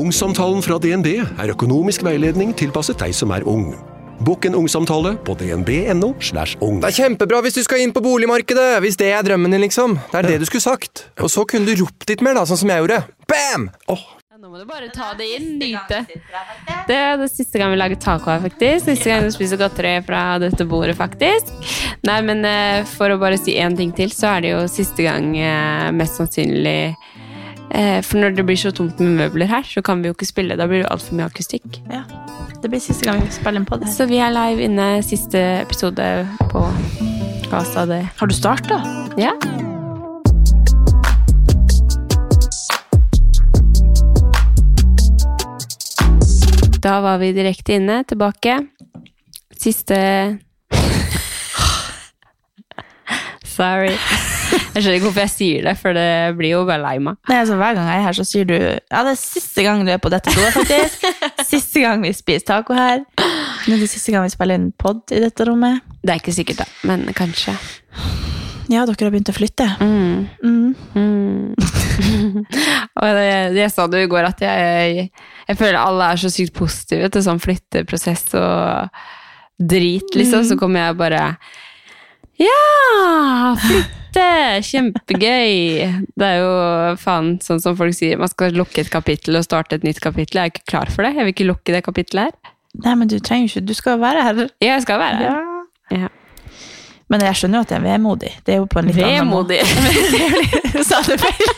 Ungsamtalen fra DNB er økonomisk veiledning tilpasset deg som er ung. Bokk en ungsamtale på dnb.no. slash ung. Det er kjempebra hvis du skal inn på boligmarkedet, hvis det er drømmen din, liksom. Det er det du skulle sagt. Og så kunne du ropt litt mer, da, sånn som jeg gjorde. Bam! Åh, Nå må du bare ta det inn, nyte. Det er det siste gang vi lager taco her, faktisk. Siste gang vi spiser godteri fra dette bordet, faktisk. Nei, men eh, for å bare si én ting til, så er det jo siste gang eh, mest sannsynlig For når det blir så tomt med møbler her, så kan vi jo ikke spille. Da blir det altfor mye akustikk. Ja. Det blir siste gang vi spiller på det. Så vi er live inne siste episode på Gaza. det? Har du starta? Ja. Da var vi direkte inne, tilbake. Siste Sorry. Jeg skjønner ikke hvorfor jeg sier det, for det blir jo bare lei meg. Nei, altså Hver gang jeg er her, så sier du Ja, det er siste gang du er på dette bordet, faktisk. Siste gang vi spiser taco her. Men det er siste gang vi spiller inn pod i dette rommet. Det er ikke sikkert, da, men kanskje. Ja, dere har begynt å flytte. Mm. Mm. Mm. og det, jeg sa det i går, at jeg, jeg føler alle er så sykt positive til sånn flytteprosess og drit, liksom. Så kommer jeg bare Ja! Flytte! Kjempegøy! Det er jo faen sånn som folk sier, man skal lukke et kapittel og starte et nytt kapittel. Jeg er ikke klar for det. Jeg vil ikke lukke det kapittelet her. Nei, men du trenger ikke Du skal være her. Ja, jeg skal være her. Ja. Men jeg skjønner jo at jeg er vemodig. Det er jo på en litt annen måte. Vemodig. Sa du feil?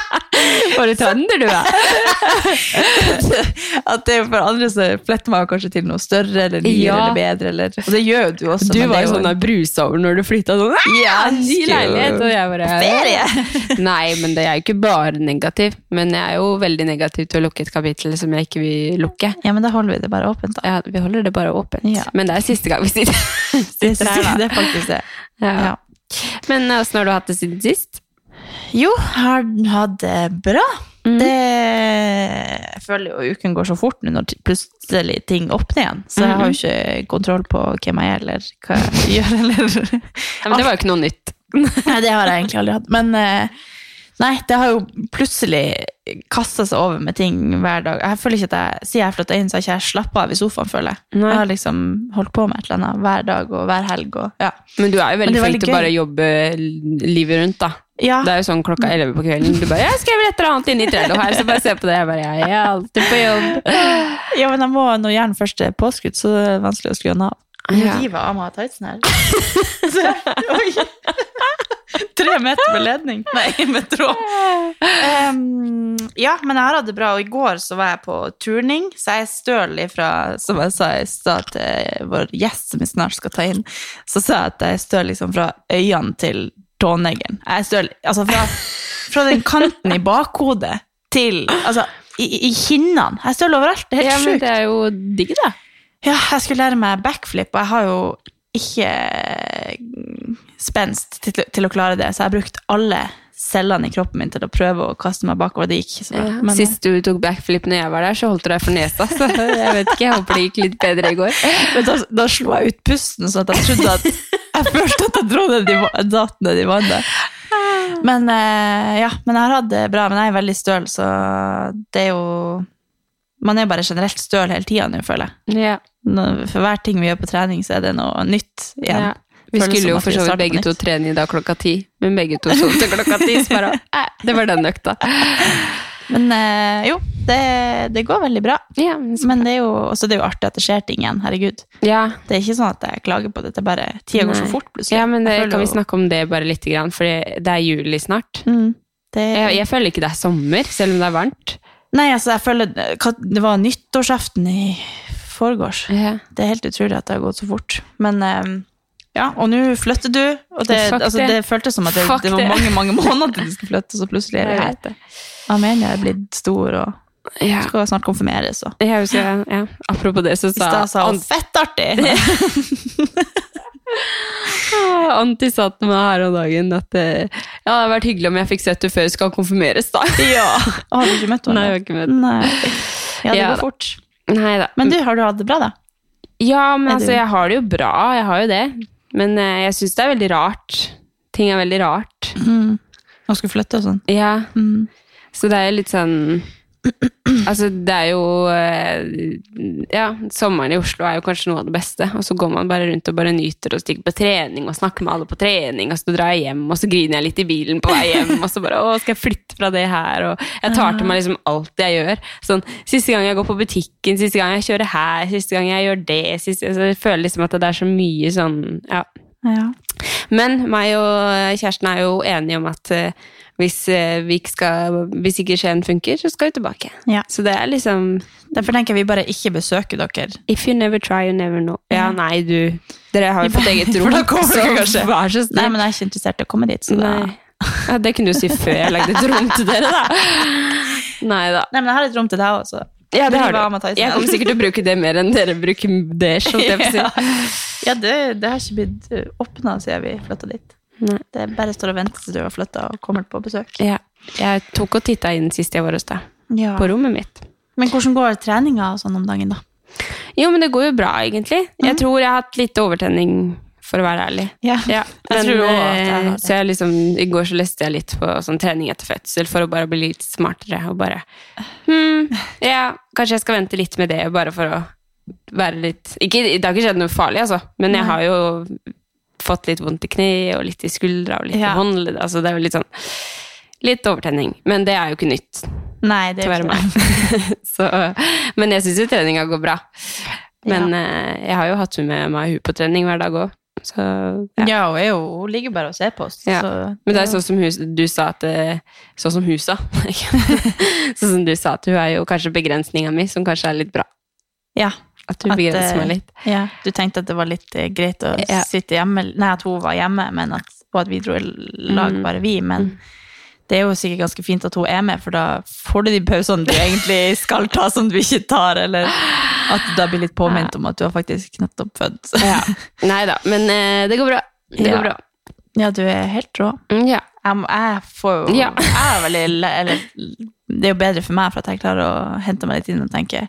Bare trønder, du, ja. At det er for andre så fletter man kanskje til noe større eller nyere Ja. eller bedre. Eller, og det gjør jo du også. Du var jo sånn der brusa over når du flytta sånn. Ja, ny leilighet, og jeg bare Ferie! Nei, men det er jo ikke bare negativ. Men jeg er jo veldig negativ til å lukke et kapittel som jeg ikke vil lukke. Ja, men da holder vi det bare åpent, da. Ja, vi holder det bare åpent. Ja. Men det er siste gang vi sitter, sitter her, da. det er faktisk det. Ja. Ja. Men åssen har du hatt det siden sist? Jo, har hatt det bra. Mm. Det, jeg føler jo uken går så fort nå når plutselig ting åpner igjen. Så jeg har jo ikke kontroll på hvem jeg er, eller hva jeg gjør, eller Ja, men det var jo ikke noe nytt. Nei, det har jeg egentlig aldri hatt. Men eh, nei, det har jo plutselig kasta seg over med ting hver dag. Jeg føler ikke at jeg, Siden jeg flytta inn, så har ikke jeg slappa av i sofaen, føler jeg. Nei. Jeg har liksom holdt på med et eller annet hver dag og hver helg. Og, ja. Men du er jo veldig er flink til å bare jobbe livet rundt, da. Ja, Det er jo sånn klokka 11 på kvelden. Du bare 'Jeg skrev et eller annet inn i Trello her', så bare se på det. Jeg bare 'Jeg er alltid på jobb'. ja, men jeg må, nå gjerne først er påskudd, så det er vanskelig å skru den av. Ja. river av meg tightsen her. Oi. Tre meter med ledning. Nei, med tråd. Um, ja, men jeg har hatt det bra, og i går så var jeg på turning, så jeg er støl ifra, som jeg sa i stad til vår gjest som vi snart skal ta inn, så sa jeg at jeg er støl liksom fra øynene til tåneglen. Altså fra, fra den kanten i bakhodet til, altså, i, i kinnene. Jeg er støl overalt, det er Ja, helt men sjukt. det er jo digg, da. Ja, jeg skulle lære meg backflip, og jeg har jo ikke spenst til, til å klare det, så jeg har brukt alle cellene i kroppen min til å prøve å kaste meg bakover. Det gikk ikke så bra. Ja. Men, Sist du tok backflip når jeg var der, så holdt du deg for nesa. Så jeg vet ikke, jeg håper det gikk litt bedre i går. men da, da slo jeg ut pusten, så at jeg trodde at jeg følte at jeg i, va- datt ned i vannet. Men eh, ja, men jeg har hatt det bra, men jeg er veldig støl, så det er jo Man er jo bare generelt støl hele tida nå, føler jeg. Ja. For hver ting vi gjør på trening, så er det noe nytt igjen. Ja. Vi skulle jo for så vidt begge to trene i dag klokka ti, men begge to sov til klokka ti. Så bare, det var den økta. Men øh, jo, det, det går veldig bra. Ja, Men det er jo, også det er jo artig at det skjer ting igjen. Herregud. ja. Det er ikke sånn at jeg klager på det. Det er bare tida går så fort, plutselig. ja, men det, kan vi snakke om det bare lite grann, for det er juli snart. Mm, det, Jeg, jeg føler ikke det er sommer, selv om det er varmt. Nei, altså, jeg føler Det var nyttårsaften i forgårs. Ja. Det er helt utrolig at det har gått så fort. Men eh, ja, og nå flytter du, og det, altså, det. føltes som at det, det var mange mange måneder til du skulle flytte, så plutselig er vi her. Armenia. Er blitt stor, og Ja. Skal snart konfirmeres. Og. Ja, husker, ja. Apropos det, så I sa hun Ant- 'fettartig'! Anti sa til meg her om dagen at eh, ja, det hadde vært hyggelig om jeg fikk sett henne før hun skal konfirmeres. da. ja. Og Har du ikke møtt henne? Nei, jeg har ikke møtt Nei. Ja, det Ja, går fort. Neida. Men du, har du hatt det bra, da? Ja, men altså, jeg har det jo bra. Jeg har jo det. Men eh, jeg syns det er veldig rart. Ting er veldig rart. Mm. Å skulle flytte og sånn? Ja. Mm. Så det er litt sånn Altså, det er jo eh, Ja, sommeren i Oslo er jo kanskje noe av det beste. Og så går man bare rundt og bare nyter og stikker på trening og snakker med alle på trening, og så drar jeg hjem, og så griner jeg litt i bilen på vei hjem, og så bare Å, skal jeg flytte fra det her? Og jeg tar til meg liksom alt jeg gjør. Sånn, Siste gang jeg går på butikken, siste gang jeg kjører her, siste gang jeg gjør det siste, altså, Jeg føler liksom at det er så mye sånn Ja. Ja. Men meg og kjæresten er jo enige om at eh, hvis, eh, vi ikke skal, hvis ikke Skien funker, så skal vi tilbake. Ja. Så det er liksom Derfor tenker jeg vi bare ikke besøker dere. If you never try, you never know. Ja, nei, du Dere har jo fått eget rom, så vær så snill. Nei, men jeg er ikke interessert i å komme dit. Så da... Ja, det kunne du si før jeg lagde et rom til dere, da. Nei da. Nei, men jeg har et rom til deg også. Ja, det har du. Jeg kommer sikkert til å bruke det mer enn dere bruker det. Ja, det, det har ikke blitt åpna siden vi flytta dit. Nei. Det bare står og venter til du har flytta og kommer på besøk. Ja. Jeg tok og titta inn sist jeg var hos deg, Ja. på rommet mitt. Men hvordan går treninga og sånn om dagen, da? Jo, men det går jo bra, egentlig. Jeg tror jeg har hatt litt overtenning, for å være ærlig. Ja. Ja, Jeg tror også at jeg har eh, det. så jeg liksom, I går så leste jeg litt på sånn trening etter fødsel for å bare bli litt smartere. Og bare hmm, Ja, kanskje jeg skal vente litt med det, bare for å være litt ikke, Det har ikke skjedd noe farlig, altså, men jeg har jo fått litt vondt i kneet og litt i skuldra og litt Ja. i håndleddet. Altså, det er jo litt sånn Litt overtenning. Men det er jo ikke nytt Nei, det er ikke så, men jeg syns jo treninga går bra. Men eh, jeg har jo hatt med meg hun på trening hver dag òg. Så ja. Ja, hun, jo, hun ligger bare og ser på oss. Ja. Så, Men det er sånn som hus, du sa at eh, Sånn som hun sa. sånn som du sa, at hun er jo kanskje begrensninga mi, som kanskje er litt bra. Ja. At du begrenser meg eh, litt. ja. Du tenkte at det var litt eh, greit å Ja. sitte hjemme Nei, at hun var hjemme, men at, og at vi dro i lag, Mm. bare vi. Men det er jo sikkert ganske fint at hun er med, for da får du de pausene du egentlig skal ta, som du ikke tar, eller at du da blir litt påminnet om at du har faktisk nettopp født. Ja. Nei da, men eh, det går bra. Det går bra. Ja, du er helt rå. Mm, ja. Jeg, jeg får jo Ja. jeg er veldig, eller, Det er jo bedre for meg, for at jeg klarer å hente meg litt inn og tenke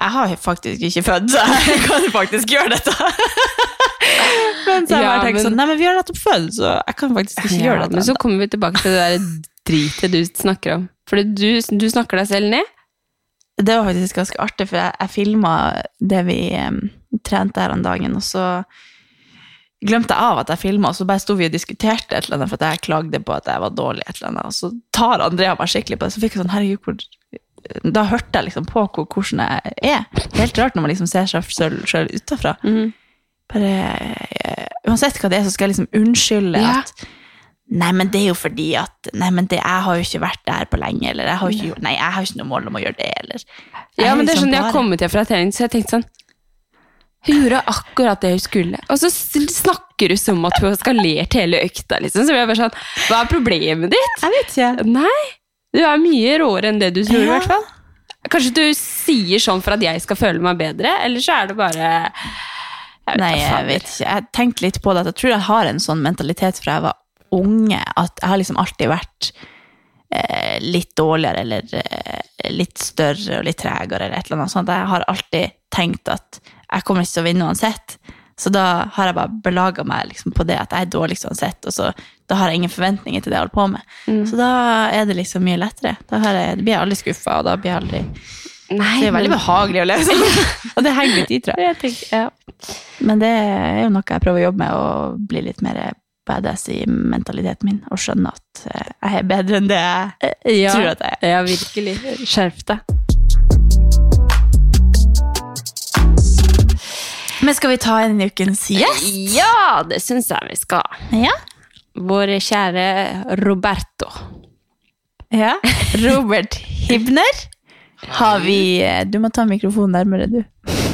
Jeg har faktisk ikke født, så jeg kan faktisk gjøre dette. Men så har jeg Ja, bare tenkt men- sånn Nei, men vi har nettopp født, så jeg kan faktisk ikke Ja, gjøre dette. Men så kommer vi tilbake til det der dritet du snakker om. Fordi du, du snakker deg selv ned. Det var faktisk ganske artig, for jeg, jeg filma det vi um, trente her om dagen, og så glemte jeg av at jeg filma, så bare sto vi og diskuterte et eller annet, for at jeg klagde på at jeg var dårlig, et eller annet, og så tar Andrea meg skikkelig på det, så fikk jeg sånn, herregud, hvor da hørte jeg liksom på hvor, hvordan jeg er. Helt rart når man liksom ser seg selv, utafra. Mm. Bare, eh, uansett hva det er, så skal jeg liksom unnskylde Ja. at Nei, men det er jo fordi at Nei, men det, jeg har jo ikke vært der på lenge, eller jeg har ikke Nei, jeg har ikke noe mål om å gjøre det, eller Jeg Ja, men det er liksom sånn, Jeg har kommet hjem fra trening, så jeg tenkte sånn Hun gjorde akkurat det hun skulle. Og så snakker hun som at hun har skalert hele økta. liksom. Så jeg bare sånn Hva er problemet ditt? Jeg vet ikke. Nei, du er mye råere enn det du tror, i hvert fall. Kanskje du sier sånn for at jeg skal føle meg bedre, eller så er det bare jeg vet Nei, jeg vet ikke. Jeg tenkte litt på det. Jeg tror jeg har en sånn mentalitet fra jeg var unge, at jeg har liksom alltid vært eh, litt dårligere eller eh, litt større og litt tregere eller et eller annet sånt. Jeg har alltid tenkt at jeg kommer ikke til å vinne uansett. Så da har jeg bare belaga meg liksom på det at jeg er dårligst uansett, og så da har jeg ingen forventninger til det jeg holder på med. Mm. Så da er det liksom mye lettere. Da jeg, blir jeg aldri skuffa, og da blir jeg aldri Nei, Det er veldig men- behagelig å leve sånn. og det henger litt i, tror jeg. Jeg tenker, ja. Men det er jo noe jeg prøver å jobbe med, å bli litt mer badass i mentaliteten min, og skjønne at eh, jeg er bedre enn det jeg ja. tror at jeg er. Ja, virkelig. Skjerp deg. Men skal vi ta en ukens gjest? Ja, det syns jeg vi skal. Ja. Vår kjære Roberto. ja. Robert Hibner har vi eh, Du må ta mikrofonen nærmere, du.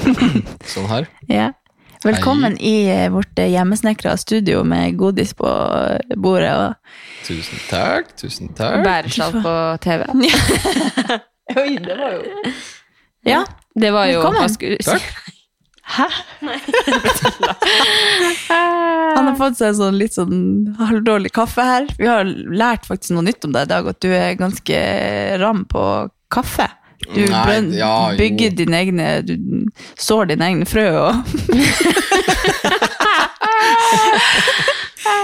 Sånn her. Ja. Velkommen i eh, vårt eh, hjemmesnekra studio med godis på bordet. Og Tusen takk, tusen takk. Bæresjal på TV. oi, det var jo Ja. Det var jo Velkommen. hva skulle- Takk. Hæ? Han har fått seg en sånn litt sånn halvdårlig kaffe her. Vi har lært faktisk noe nytt om deg i dag, at du er ganske ram på kaffe. Du Nei, ja, jo. bygger dine egne Du sår dine egne frø og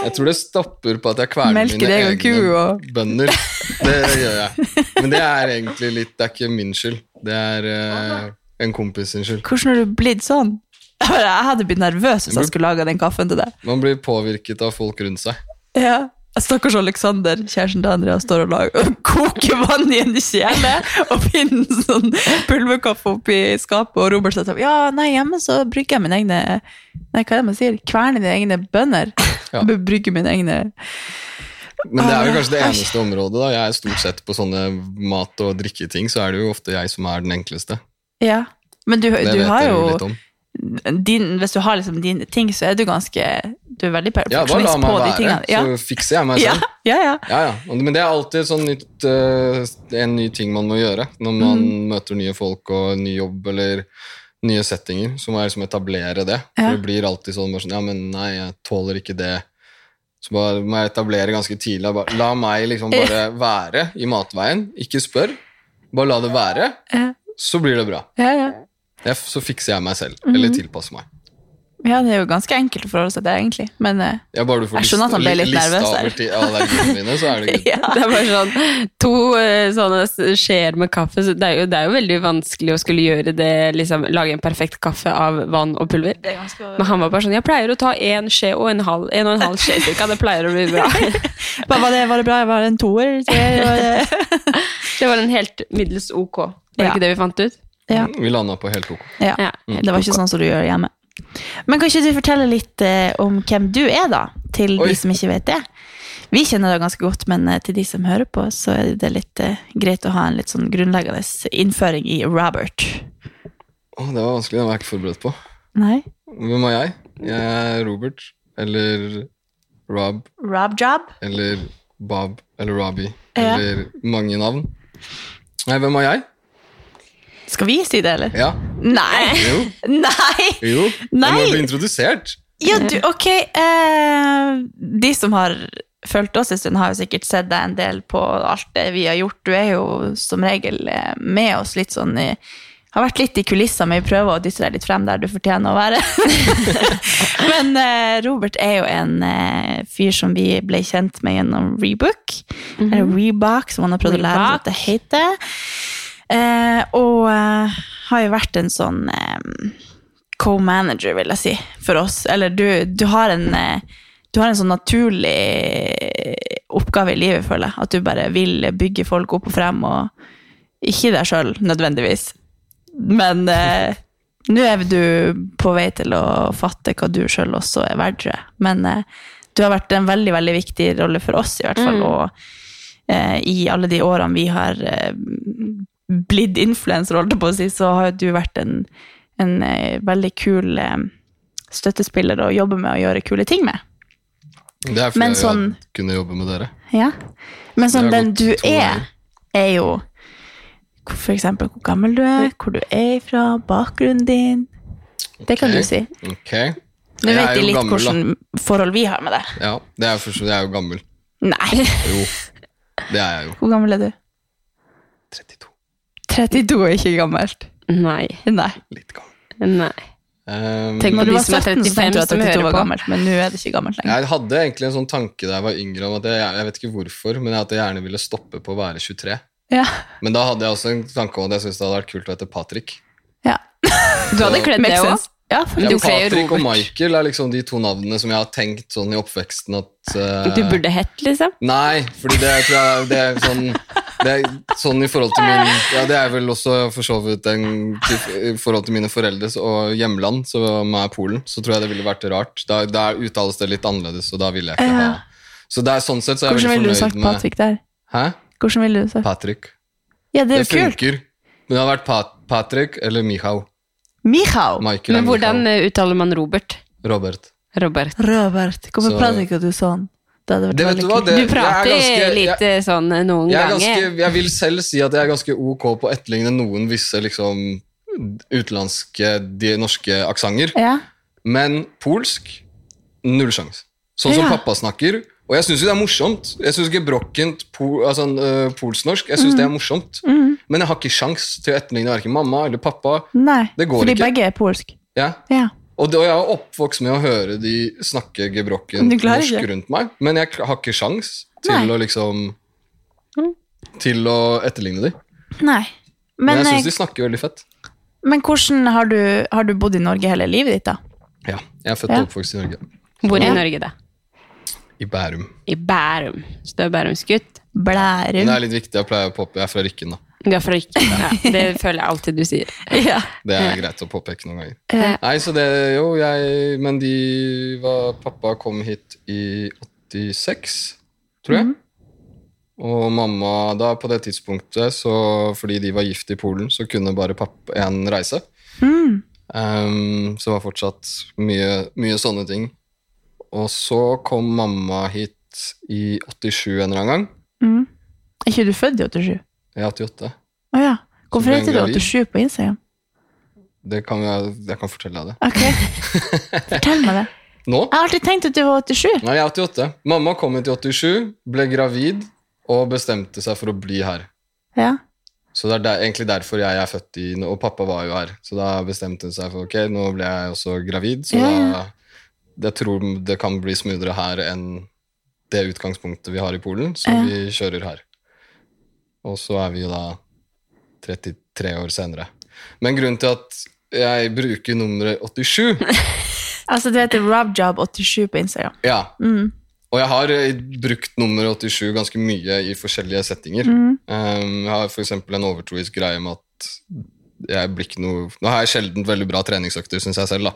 Jeg tror det stopper på at jeg kverner Melker mine egne ku og- bønder. Det gjør jeg. Men det er egentlig litt Det er ikke min skyld. Det er eh, en kompis sin skyld. Hvordan har du blitt sånn? Jeg hadde blitt nervøs hvis jeg skulle laga den kaffen til deg. Man blir påvirket av folk rundt seg. Ja. Stakkars Alexander, kjæresten til Andrea, står og lager, koker vann i en kjele og finner sånn pulverkaffe oppi skapet, og Robert sier sånn, ja, nei, hjemme så brygger jeg mine egne Nei, hva er det man sier? Kverner dine egne bønner. Ja. Brygger mine egne Men det er jo kanskje det eneste området. da Jeg er stort sett på sånne mat- og drikketing, så er det jo ofte jeg som er den enkleste. Ja. Men du, Det du har jo din, Hvis du har liksom dine ting, så er du ganske Du er veldig Ja, bare la perfeksjonist meg på de være, tingene. Ja. så fikser jeg meg selv. ja, ja. Ja, ja. Men det er alltid sånn nytt, uh, en ny ting man må gjøre når man Mm. møter nye folk og ny jobb eller nye settinger. Så må jeg liksom etablere det. For det blir alltid sånn, bare sånn Ja, men nei, jeg tåler ikke det. Så bare må jeg etablere ganske tidlig. Bare, la meg liksom bare være i matveien. Ikke spør. Bare la det være. Ja. Så blir det bra. Ja, ja. Så fikser jeg meg selv. Mhm. Eller tilpasser meg. Ja, det er jo ganske enkelt å forholde seg til, egentlig. Men eh, Ja, bare du får Jeg skjønner at han ble litt nervøs der. over til allergiene mine, så er det good. ja. Det er bare sånn To eh, sånne skjeer med kaffe. Så det, er jo, det er jo veldig vanskelig å skulle gjøre det, liksom lage en perfekt kaffe av vann og pulver. Er ganske Men han var bare sånn Jeg pleier å ta én skje og en halv, en og en halv skje cirka. Det pleier å bli bra. Hva var det, var det bra? Var det en toer? Det... Det var en helt middels ok. Var det Ja. ikke det vi fant ut? Ja. Vi landa på helt ok. ja. Ja. Det var ikke sånn som du gjør hjemme. Men kan ikke du fortelle litt eh, om hvem du er, da? Til Oi. de som ikke vet det. Vi kjenner deg ganske godt, men eh, til de som hører på, så er det litt eh, greit å ha en litt sånn grunnleggende innføring i Robert. Å, det var vanskelig, Den var jeg ikke forberedt på. Nei? Hvem er jeg? Jeg er Robert, eller Rob, Rob Job? eller Bob, eller Robbie, Ja. eller mange navn. Nei, hvem er jeg? Skal vi si det, eller? Ja, Nei! jo, Nei! jo. Nei. Jeg må bli introdusert. Ja, du, ok. Uh, de som har fulgt oss en stund, har jo sikkert sett deg en del på alt det vi har gjort. Du er jo som regel eh, med oss litt sånn i har vært litt i kulissene, men vi prøver å dytte deg litt frem der du fortjener å være. men uh, Robert er jo en uh, fyr som vi ble kjent med gjennom Rebook. Eller Rebook, som han har prøvd å lære seg at det heter. Eh, og eh, har jo vært en sånn eh, co-manager, vil jeg si, for oss. Eller du, du har en eh, du har en sånn naturlig oppgave i livet, føler jeg. At du bare vil bygge folk opp og frem, og ikke deg sjøl nødvendigvis. Men eh, nå er du på vei til å fatte hva du sjøl også er verdt. Men eh, du har vært en veldig, veldig viktig rolle for oss, i hvert fall. Mm. Og eh, i alle de årene vi har eh, blitt influenser, holdt jeg på å si, så har du vært en, en eh, veldig kul eh, støttespiller å jobbe med og gjøre kule ting med. Det er fordi Men jeg sånn- kunne jobbe med dere. Ja. Men sånn den du er, er jo for eksempel hvor gammel du er, hvor du er fra, bakgrunnen din. Det kan du si. Ok. Nå Jeg vet de litt gammel, da. hvordan forhold vi har med det. Ja, det er for jeg er jo gammel. Nei, Jo, det er jeg jo. hvor gammel er du? 32. 32 er ikke gammelt. Nei. Nei. Litt gammel. Nei. Um, Tenk på de som er 17, så 35 tenkte du at som 32 hører var på. gammelt, men nå er det ikke gammelt lenger. Jeg hadde egentlig en sånn tanke da jeg var yngre om at jeg, jeg vet ikke hvorfor, men at jeg gjerne ville stoppe på å være 23. Ja. Men da hadde jeg også en tanke om at jeg syntes det hadde vært kult å hete Patrick. ja. Du hadde kledd det òg. Ja, Ja. Du kler Patrick og Michael er liksom de to navnene som jeg har tenkt sånn i oppveksten at uh, Du burde hett, liksom. Nei, fordi det tror jeg det er sånn det er sånn i forhold til min Ja, det er vel også for så vidt en I forhold til mine foreldres og hjemland, som er Polen, så tror jeg det ville vært rart. Da, der uttales det litt annerledes, og da ville jeg ikke ha Så det er sånn sett så er jeg Hvordan ville du sagt med Patrick der? Hæ? Hvordan ville du sagt? Patrick. Ja, det er Det kult. funker. Men det har vært Pat Patrick eller Michał. Michał. Michael Men hvordan Michał. eh, uttaler man Robert? Robert. Robert. Robert. Hvorfor Så- prater ikke du sånn? Det hadde vært Det vet veldig du hva, kult. det- Du jeg er prater ganske- litt jeg- eh, sånn eh, noen Jeg, er ganger. ganske, jeg vil selv si at jeg er ganske ok på å etterligne noen visse liksom, utenlandske, de norske aksenter. Ja. Men polsk null sjanse. Sånn som Ja. pappa snakker. Og jeg syns jo det er morsomt. Jeg syns gebrokkent po, altså, øh, polsk-norsk jeg synes det er morsomt. Mm. Men jeg har ikke sjans til å etterligne verken mamma eller pappa. Nei, Det går fordi ikke. begge er polsk. Ja. Ja. Og, det, og jeg er oppvokst med å høre de snakke gebrokken Men norsk ikke? rundt meg, men jeg har ikke sjans til Nei. å liksom Til å etterligne de. Nei. Men, Men, jeg syns de snakker veldig fett. men hvordan har du, har du bodd i Norge hele livet ditt, da? Ja, jeg er født Ja. og oppvokst i Norge. Hvor i Ja. Norge, da? I Bærum. I Bærum. Så du er Bærumsgutt? Men Blærum. det er litt viktig, jeg pleier å poppe. Jeg er fra Rykken, da. Du er fra Ja, det føler jeg alltid du sier. Ja. Det er greit å påpeke noen ganger. Ja. Nei, så det Jo, jeg Men de var Pappa kom hit i 86, tror jeg. Og mamma da på det tidspunktet, så fordi de var gift i Polen, så kunne bare pappa én reise. Um, så det var fortsatt mye, mye sånne ting. Og så kom mamma hit i 87 en eller annen gang. Mm. Er ikke du født i 87? Jeg er 88. Å ja. Hvorfor heter du gravid. 87 på Instagram? Det kan jeg, jeg kan fortelle deg det. Ok, Fortell meg det. Nå? Jeg har alltid tenkt at du var 87. Nei, jeg er 88. Mamma kom hit i 87, ble gravid og bestemte seg for å bli her. Ja. Så det er der, egentlig derfor jeg er født i Og pappa var jo her, så da bestemte hun seg for ok, nå ble jeg også gravid, så Ja, da Jeg tror det kan bli smoothere her enn det utgangspunktet vi har i Polen, så Ja. vi kjører her. Og så er vi jo da 33 år senere. Men grunnen til at jeg bruker nummeret 87 Altså, du heter robjob87 på Instagram. Ja. Mm. Og jeg har eh, brukt nummer 87 ganske mye i forskjellige settinger. Mm. Um, jeg har f.eks. en overtroisk greie med at jeg blir ikke noe Nå har jeg sjelden veldig bra treningsøkter, syns jeg selv, da.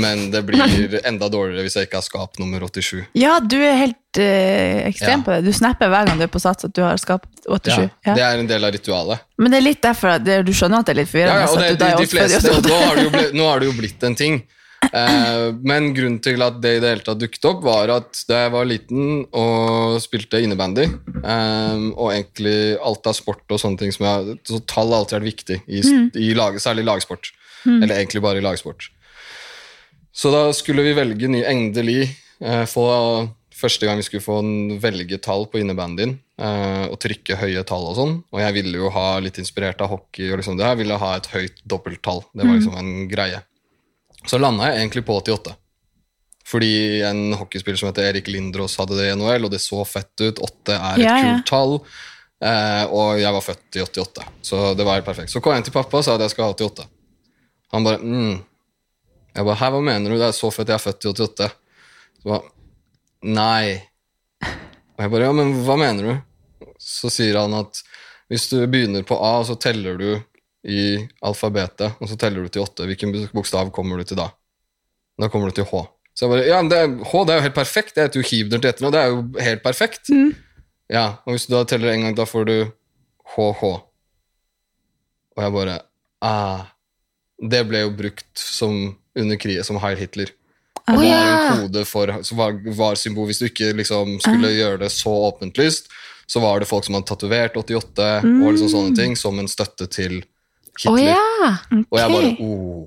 Men det blir enda dårligere hvis jeg ikke har skap nummer 87. Ja, du er helt øh, ekstrem Ja. på det. Du snapper hver gang du er på Sats at du har skapt 87. Ja, Ja. Det er en del av ritualet. Men det er litt derfor at det, du skjønner at det er litt forvirrende. ja, og det, de, de fleste, og 88. nå har, det jo blitt, nå har det jo blitt en ting. Eh, men grunnen til at det i det hele tatt dukket opp, var at da jeg var liten og spilte innebandy, eh, og egentlig alt av sport og sånne ting som jeg Så tall har alltid vært viktig, i, i lag, særlig lagsport. Eller egentlig bare i lagsport. Så da skulle vi velge ny endelig eh, få Første gang vi skulle få en velge tall på innebandyen og trykke høye tall og sånn. Og jeg ville jo ha litt inspirert av hockey og liksom det her, ville ha et høyt dobbelttall. Det var liksom en greie. Så landa jeg egentlig på 88. Fordi en hockeyspiller som heter Erik Lindros hadde det i NHL, og det så fett ut. 8 er et Ja, ja. kult tall. Eh, og jeg var født i 88, så det var helt perfekt. Så kom jeg til pappa og sa at jeg skal ha 88. Han bare mm. Jeg bare, Hæ, hva mener du? Det er så fett, jeg er født i 88. Så bare, Nei. Og jeg bare, ja, men hva mener du? Så sier han at hvis du begynner på A, så teller du i alfabetet, og så teller du til åtte. Hvilken bokstav kommer du til da? Da kommer du til H. Så jeg bare, ja, det er, H det er jo helt perfekt. Det heter jo Hivner til etternavn. Det er jo helt perfekt. Ja, og hvis du da teller en gang, da får du HH. Og jeg bare ah, Det ble jo brukt som under kriget som Heil Hitler. Det var en kode for var, var symbol Hvis du ikke liksom skulle gjøre det så åpentlyst, så var det folk som hadde tatovert 88 og liksom sånne ting som en støtte til Å Oh, ja! Og jeg bare oh,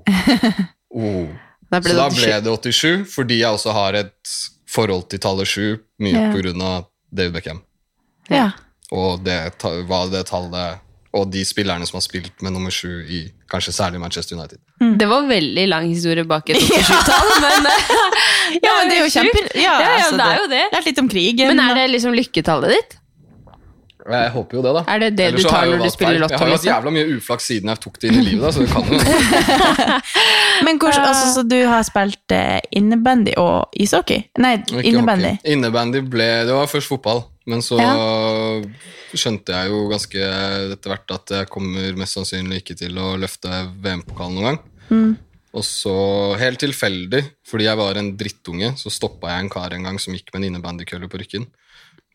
oh. Da Så da ble det 87, fordi jeg også har et forhold til tallet 7, mye yeah. av David Beckham. Ja. Og det, hva det tallet Og de spillerne som har spilt med nummer 7 i kanskje særlig Manchester United. Det var veldig lang historie bak et 87-tall, men ja, men det er jo kjempe... Ja, Ja, ja, altså, det er jo det. Lært litt om krigen. Men er det liksom lykketallet ditt? Jeg håper jo det, da. Er det det Ellers du tar når du spiller lotto, Jeg har jo hatt jævla mye uflaks siden jeg tok det inn i livet, da, så det kan jo Men hvordan, altså, så du har spilt eh, innebandy og ishockey? Nei, Ikke innebandy. hockey. Innebandy ble Det var først fotball, men så skjønte jeg jo ganske etter hvert at jeg kommer mest sannsynlig ikke til å løfte VM-pokalen noen gang. Mm. Og så, helt tilfeldig, fordi jeg var en drittunge, så stoppa jeg en kar en gang som gikk med en innebandykølle på rykken.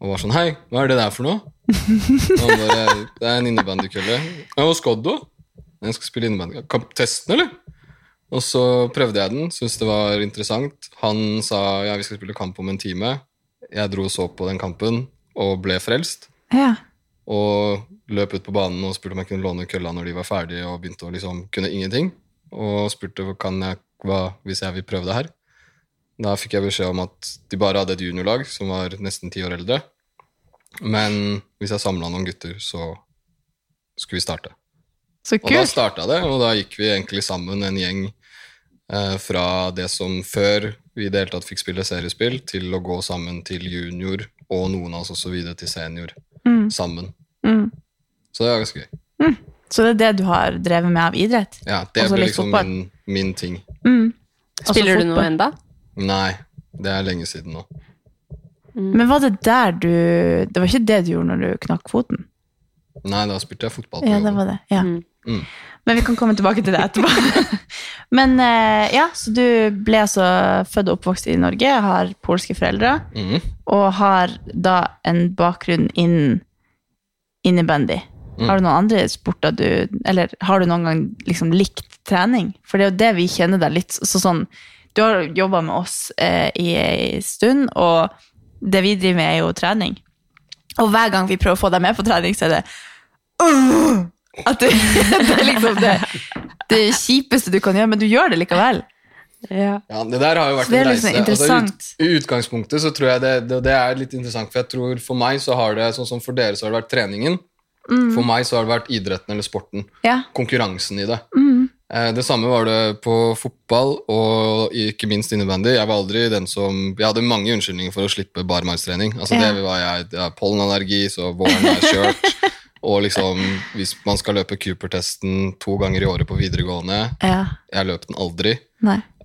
Og var sånn 'Hei, hva er det der for noe?' Og han bare 'Det er en innebandykølle'. Og skoddo. 'Jeg skal spille innebandy. Kan testen, eller?' Og så prøvde jeg den, syntes det var interessant. Han sa ja, vi skal spille kamp om en time. jeg dro og så på den kampen og ble frelst. Ja. Og løp ut på banen og spurte om jeg kunne låne kølla når de var ferdige, og begynte å liksom kunne ingenting. Og spurte kan jeg, hva hvis jeg vil prøve det her. Da fikk jeg beskjed om at de bare hadde et juniorlag som var nesten ti år eldre. Men hvis jeg samla noen gutter, så skulle vi starte. Så kult. Og da starta det, og da gikk vi egentlig sammen en gjeng eh, fra det som før vi i det hele tatt fikk spille seriespill, til å gå sammen til junior, og noen av oss også videre til senior Mm. sammen. Mm. Så det var ganske gøy. Så det er det du har drevet med av idrett? Ja, det blir liksom min, min ting. Mm. Spiller Altså du noe enda? Nei, det er lenge siden nå. Men var det der du Det var ikke det du gjorde når du knakk foten? Nei, da spilte jeg fotball Ja, det var det. Ja. Mm. Men vi kan komme tilbake til det etterpå. Men eh, ja, så du ble altså født og oppvokst i Norge, har polske foreldre, Mhm. og har da en bakgrunn innen innebandy. Mm. Har du noen andre sporter du Eller har du noen gang liksom likt trening? For det er jo det vi kjenner deg litt så sånn Du har jobba med oss eh, i ei stund, og det vi driver med, er jo trening. Og hver gang vi prøver å få deg med på trening, så er det uh, At det, det er liksom det, det kjipeste du kan gjøre, men du gjør det likevel. Ja. Ja, det der har jo vært Så det en liksom reise. Altså, ut, I utgangspunktet så tror jeg det, det, det er litt interessant, for jeg tror for meg så har det, sånn som for dere så har det vært treningen. Mm. For meg så har det vært idretten eller sporten. Ja. Konkurransen i det. Mm. Eh, Det samme var det på fotball og ikke minst innebandy. Jeg var aldri den som Jeg hadde mange unnskyldninger for å slippe barmarkstrening. Altså Ja. det var jeg, jeg har pollenallergi, så våren er kjørt. og liksom, hvis man skal løpe Cooper-testen to ganger i året på videregående Ja. Jeg løp den aldri.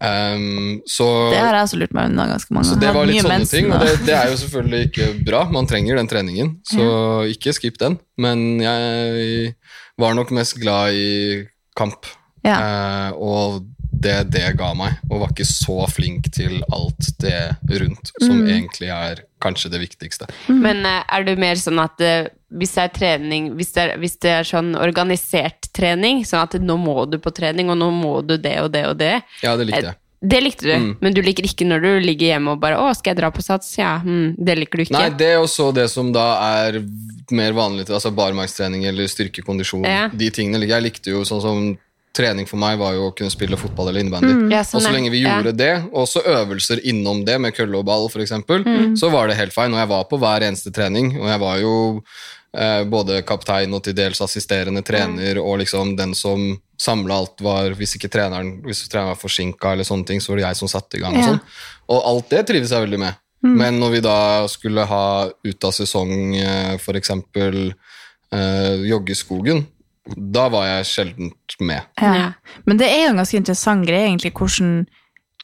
Ehm, så Det har jeg også lurt meg unna ganske mange så det var litt sånne ting, og det, det er jo selvfølgelig ikke bra. Man trenger den treningen, så ikke skip den. Men jeg var nok mest glad i kamp, Ja. eh, og det det ga meg. Og var ikke så flink til alt det rundt, som Mm. egentlig er kanskje det viktigste. Men eh, er du mer sånn at eh, hvis det er trening, hvis det er, hvis det er sånn organisert trening, sånn at nå må du på trening, og nå må du det og det og det Ja, det likte jeg. Eh, Det likte du, Mm. men du liker ikke når du ligger hjemme og bare 'Å, skal jeg dra på sats?' Ja, hm, det liker du ikke. Nei, det er også det som da er mer vanlig, altså barmarkstrening eller styrkekondisjon. Ja. De tingene liker jeg. likte jo sånn som Trening for meg var jo å kunne spille fotball eller innebandy. Mm. Ja, sånn og så er- lenge vi ja. gjorde det, og også øvelser innom det, med kølle og ball f.eks., Mm. så var det helt fine. Og jeg var på hver eneste trening, og jeg var jo eh, både kaptein og til dels assisterende trener, og liksom den som samla alt, var Hvis ikke treneren Hvis treneren var forsinka, eller sånne ting, så var det jeg som satte i gang. Og sånn. Og alt det trives jeg veldig med. Mm. Men når vi da skulle ha ut av sesong eh, eksempel eh, joggeskogen, da var jeg sjelden med. Ja. Men det er jo en ganske interessant greie, egentlig, hvordan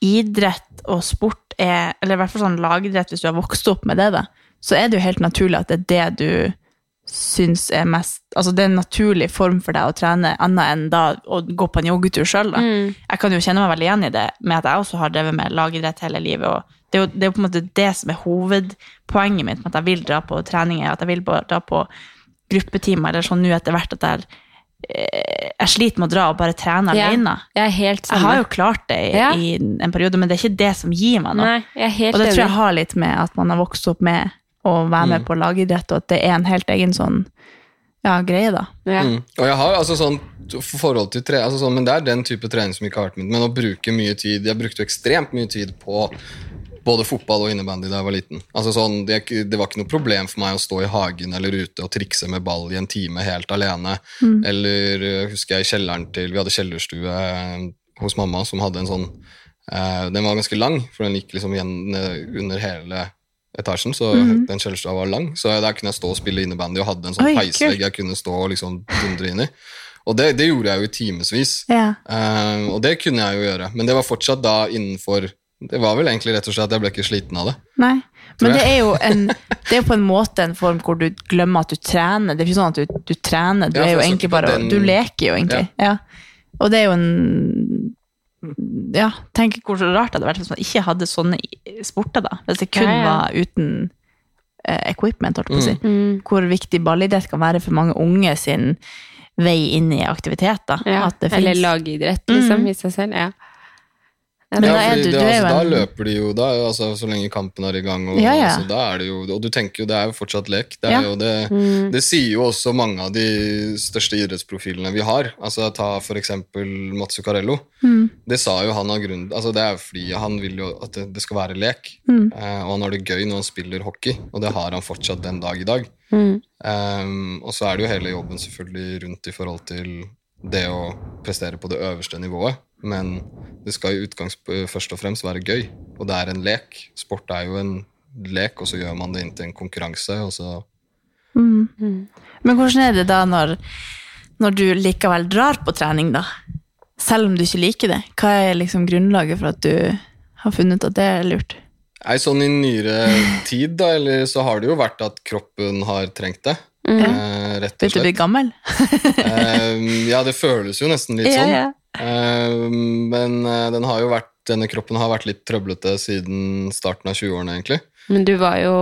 idrett og sport er Eller i hvert fall sånn lagidrett, hvis du har vokst opp med det, da, så er det jo helt naturlig at det er det du syns er mest Altså det er en naturlig form for deg å trene, annet enn da å gå på en joggetur sjøl, da. Mm. Jeg kan jo kjenne meg veldig igjen i det, med at jeg også har drevet med lagidrett hele livet. og det er, jo, det er jo på en måte det som er hovedpoenget mitt med at jeg vil dra på treninger, at jeg vil dra på gruppetimer, eller sånn nå etter hvert at jeg, jeg sliter med å dra og bare trene Ja, alene. Jeg er helt Jeg har jo klart det i, Ja. i en periode, men det er ikke det som gir meg noe. Nei, jeg er helt og det tror jeg har litt med at man har vokst opp med å være med Mm. på lagidrett, og at det er en helt egen sånn ja, greie, da. Ja. Mm. Og jeg har altså sånn forhold til tre, altså sånn, Men det er den type trening som ikke har vært min. Men å bruke mye tid Jeg brukte jo ekstremt mye tid på både fotball og innebandy da jeg var liten. Altså sånn, det, det var ikke noe problem for meg å stå i hagen eller ute og trikse med ball i en time helt alene. Mm. Eller eh, husker jeg i kjelleren til Vi hadde kjellerstue eh, hos mamma som hadde en sånn eh, Den var ganske lang, for den gikk liksom igjen under hele etasjen, så mm. den kjellerstua var lang. Så der kunne jeg stå og spille innebandy og hadde en sånn peisvegg jeg kunne stå og liksom dundre inn i. Og det, det gjorde jeg jo i timevis. Ja. Eh, og det kunne jeg jo gjøre, men det var fortsatt da innenfor Det var vel egentlig rett og slett at jeg ble ikke sliten av det. Nei. Men det er jo en, det er jo på en måte en form hvor du glemmer at du trener. Det er ikke sånn at du, du trener, du Ja, er jo egentlig bare den- Du leker jo egentlig. Ja. Og det er jo en Ja, tenk hvor rart det hadde vært hvis man ikke hadde sånne sporter, da. Hvis det kun Ja, ja. var uten eh, equipment, holdt på å si. Mm. Hvor viktig ballidrett kan være for mange unge sin vei inn i aktivitet, da. Ja. At det Eller lagidrett, liksom, Mm. i seg selv. Ja. Men da er fordi du, det, altså, da løper de jo da, altså, så lenge kampen er i gang. Og, Ja, ja. Altså, da er det jo, og du tenker jo, det er jo fortsatt lek. Det, Ja. jo det, Mm. det sier jo også mange av de største idrettsprofilene vi har. Altså, ta for eksempel Mats Zuccarello. Mm. Det sa jo han av grunn altså, Det er fordi han vil jo at det, skal være lek. Mm. Eh, og han har det gøy når han spiller hockey, og det har han fortsatt den dag i dag. Um, og så er det jo hele jobben selvfølgelig rundt i forhold til det å prestere på det øverste nivået. Men det skal i utgangspunktet først og fremst være gøy, og det er en lek. Sport er jo en lek, og så gjør man det inn til en konkurranse, og så Mm. Men hvordan er det da når, når du likevel drar på trening, da? Selv om du ikke liker det. Hva er liksom grunnlaget for at du har funnet at det er lurt? Nei, sånn i nyere tid, da, eller så har det jo vært at kroppen har trengt det. Mm. Eh, rett og Vil du bli gammel? Eh, ja, det føles jo nesten litt sånn. ja. Eh, men eh, den har jo vært, denne kroppen har vært litt trøblete siden starten av 20-årene, egentlig. Men du var jo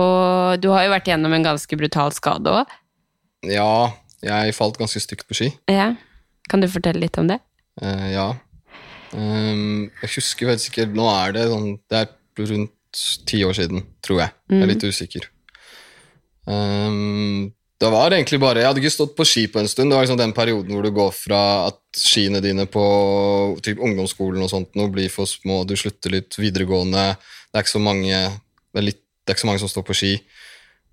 Du har jo vært gjennom en ganske brutal skade òg. Ja, jeg falt ganske stygt på ski. Ja. Kan du fortelle litt om det? Uh, ja. Um, jeg husker faktisk ikke Nå er det sånn Det er rundt ti år siden, tror jeg. Jeg er Mhm. litt usikker. Ehm, det var det egentlig bare Jeg hadde ikke stått på ski på en stund. Det var liksom den perioden hvor du går fra at skiene dine på typ ungdomsskolen og sånt nå blir for små, du slutter litt videregående, det er ikke så mange det er, litt, det er ikke så mange som står på ski.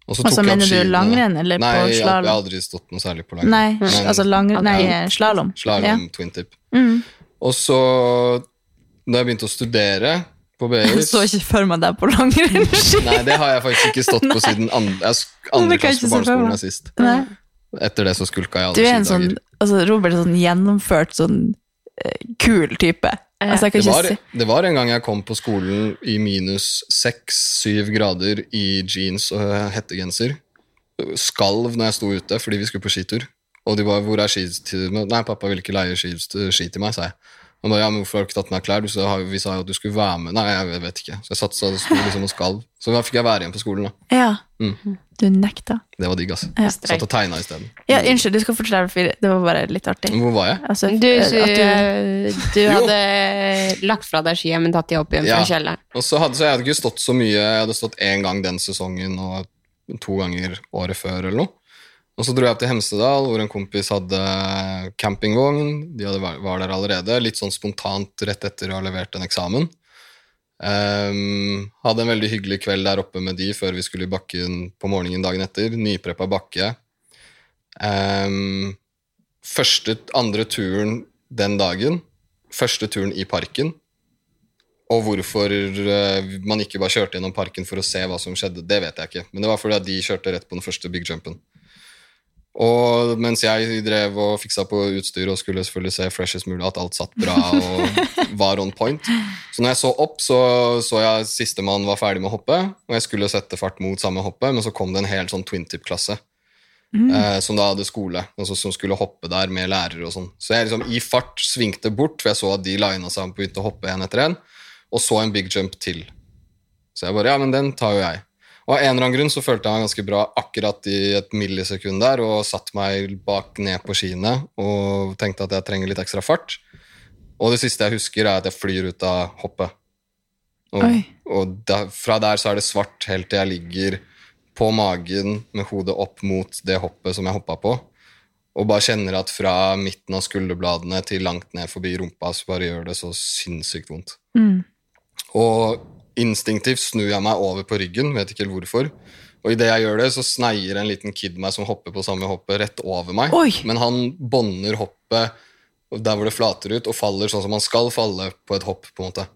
Og så Altså, tok jeg opp mener du skiene. langrenn eller Nei, på jeg, jeg slalom? har aldri stått noe særlig på langrenn. Nei, Men- altså langrenn Nei, slalom. Slalom, Ja. twin tip. Mm. Og så, da jeg begynte å studere på BI Jeg så ikke for meg deg på langrennsski. Nei, det har jeg faktisk ikke stått på siden andre, andre klasse på barneskolen er sist. Nei. Etter det så skulka jeg Du alle er en sånn, altså Robert er sånn gjennomført, sånn eh, kul type. Altså, jeg kan Det ikke var, si det var en gang jeg kom på skolen i minus seks-syv grader i jeans og hettegenser. Skalv når jeg sto ute fordi vi skulle på skitur. Og de bare 'Hvor er ski Nei, pappa vil ikke leie ski, ski til meg', sa jeg. Og da, ja, men hvorfor har du ikke tatt med deg klær? Du sa, vi sa jo at du skulle være med. Nei, jeg vet ikke. Så jeg satt så det sto liksom og skalv. Så da fikk jeg være igjen på skolen. da. Ja, Mm. du nekta. Det var digg, altså. Ja. Satt og tegna isteden. Ja, unnskyld, du skal fortelle, for det var bare litt artig. Hvor var jeg? Altså, Du, du, du hadde lagt fra deg skia, men tatt de opp igjen fra Ja. kjelleren. Og så hadde så jeg hadde ikke stått så mye. Jeg hadde stått én gang den sesongen og to ganger året før eller noe. Og så dro jeg opp til Hemsedal, hvor en kompis hadde campingvogn. De hadde, var der allerede, litt sånn spontant rett etter å ha levert en eksamen. Um, hadde en veldig hyggelig kveld der oppe med de før vi skulle i bakken på morgenen dagen etter. Nypreppa bakke. Um, første, andre turen den dagen. Første turen i parken. Og hvorfor eh, man ikke bare kjørte gjennom parken for å se hva som skjedde, det vet jeg ikke. Men det var fordi de kjørte rett på den første big jumpen. Og mens jeg drev og fiksa på utstyr og skulle selvfølgelig se freshest mulig, at alt satt bra og var on point. Så når jeg så opp, så så jeg sistemann var ferdig med å hoppe, og jeg skulle sette fart mot samme hoppe, men så kom det en hel sånn twin tip-klasse. Eh, som da hadde skole, altså som skulle hoppe der med lærere og sånn. Så jeg liksom i fart svingte bort, for jeg så at de lina seg og begynte å hoppe en etter en, og så en big jump til. Så jeg bare, ja, men den tar jo jeg. Og av en eller annen grunn så følte jeg meg ganske bra akkurat i et millisekund der, og satt meg bak ned på skiene og tenkte at jeg trenger litt ekstra fart. Og det siste jeg husker, er at jeg flyr ut av hoppet. Og, og da, fra der så er det svart helt til jeg ligger på magen med hodet opp mot det hoppet som jeg hoppa på. Og bare kjenner at fra midten av skulderbladene til langt ned forbi rumpa, så bare gjør det så sinnssykt vondt. Mm. Og instinktivt snur jeg meg over på ryggen, vet ikke helt hvorfor. Og idet jeg gjør det, så sneier en liten kid meg som hopper på samme hoppet, rett over meg. Oi. Men han bånder hoppet der hvor det flater ut, og faller sånn som han skal falle på et hopp. på en måte.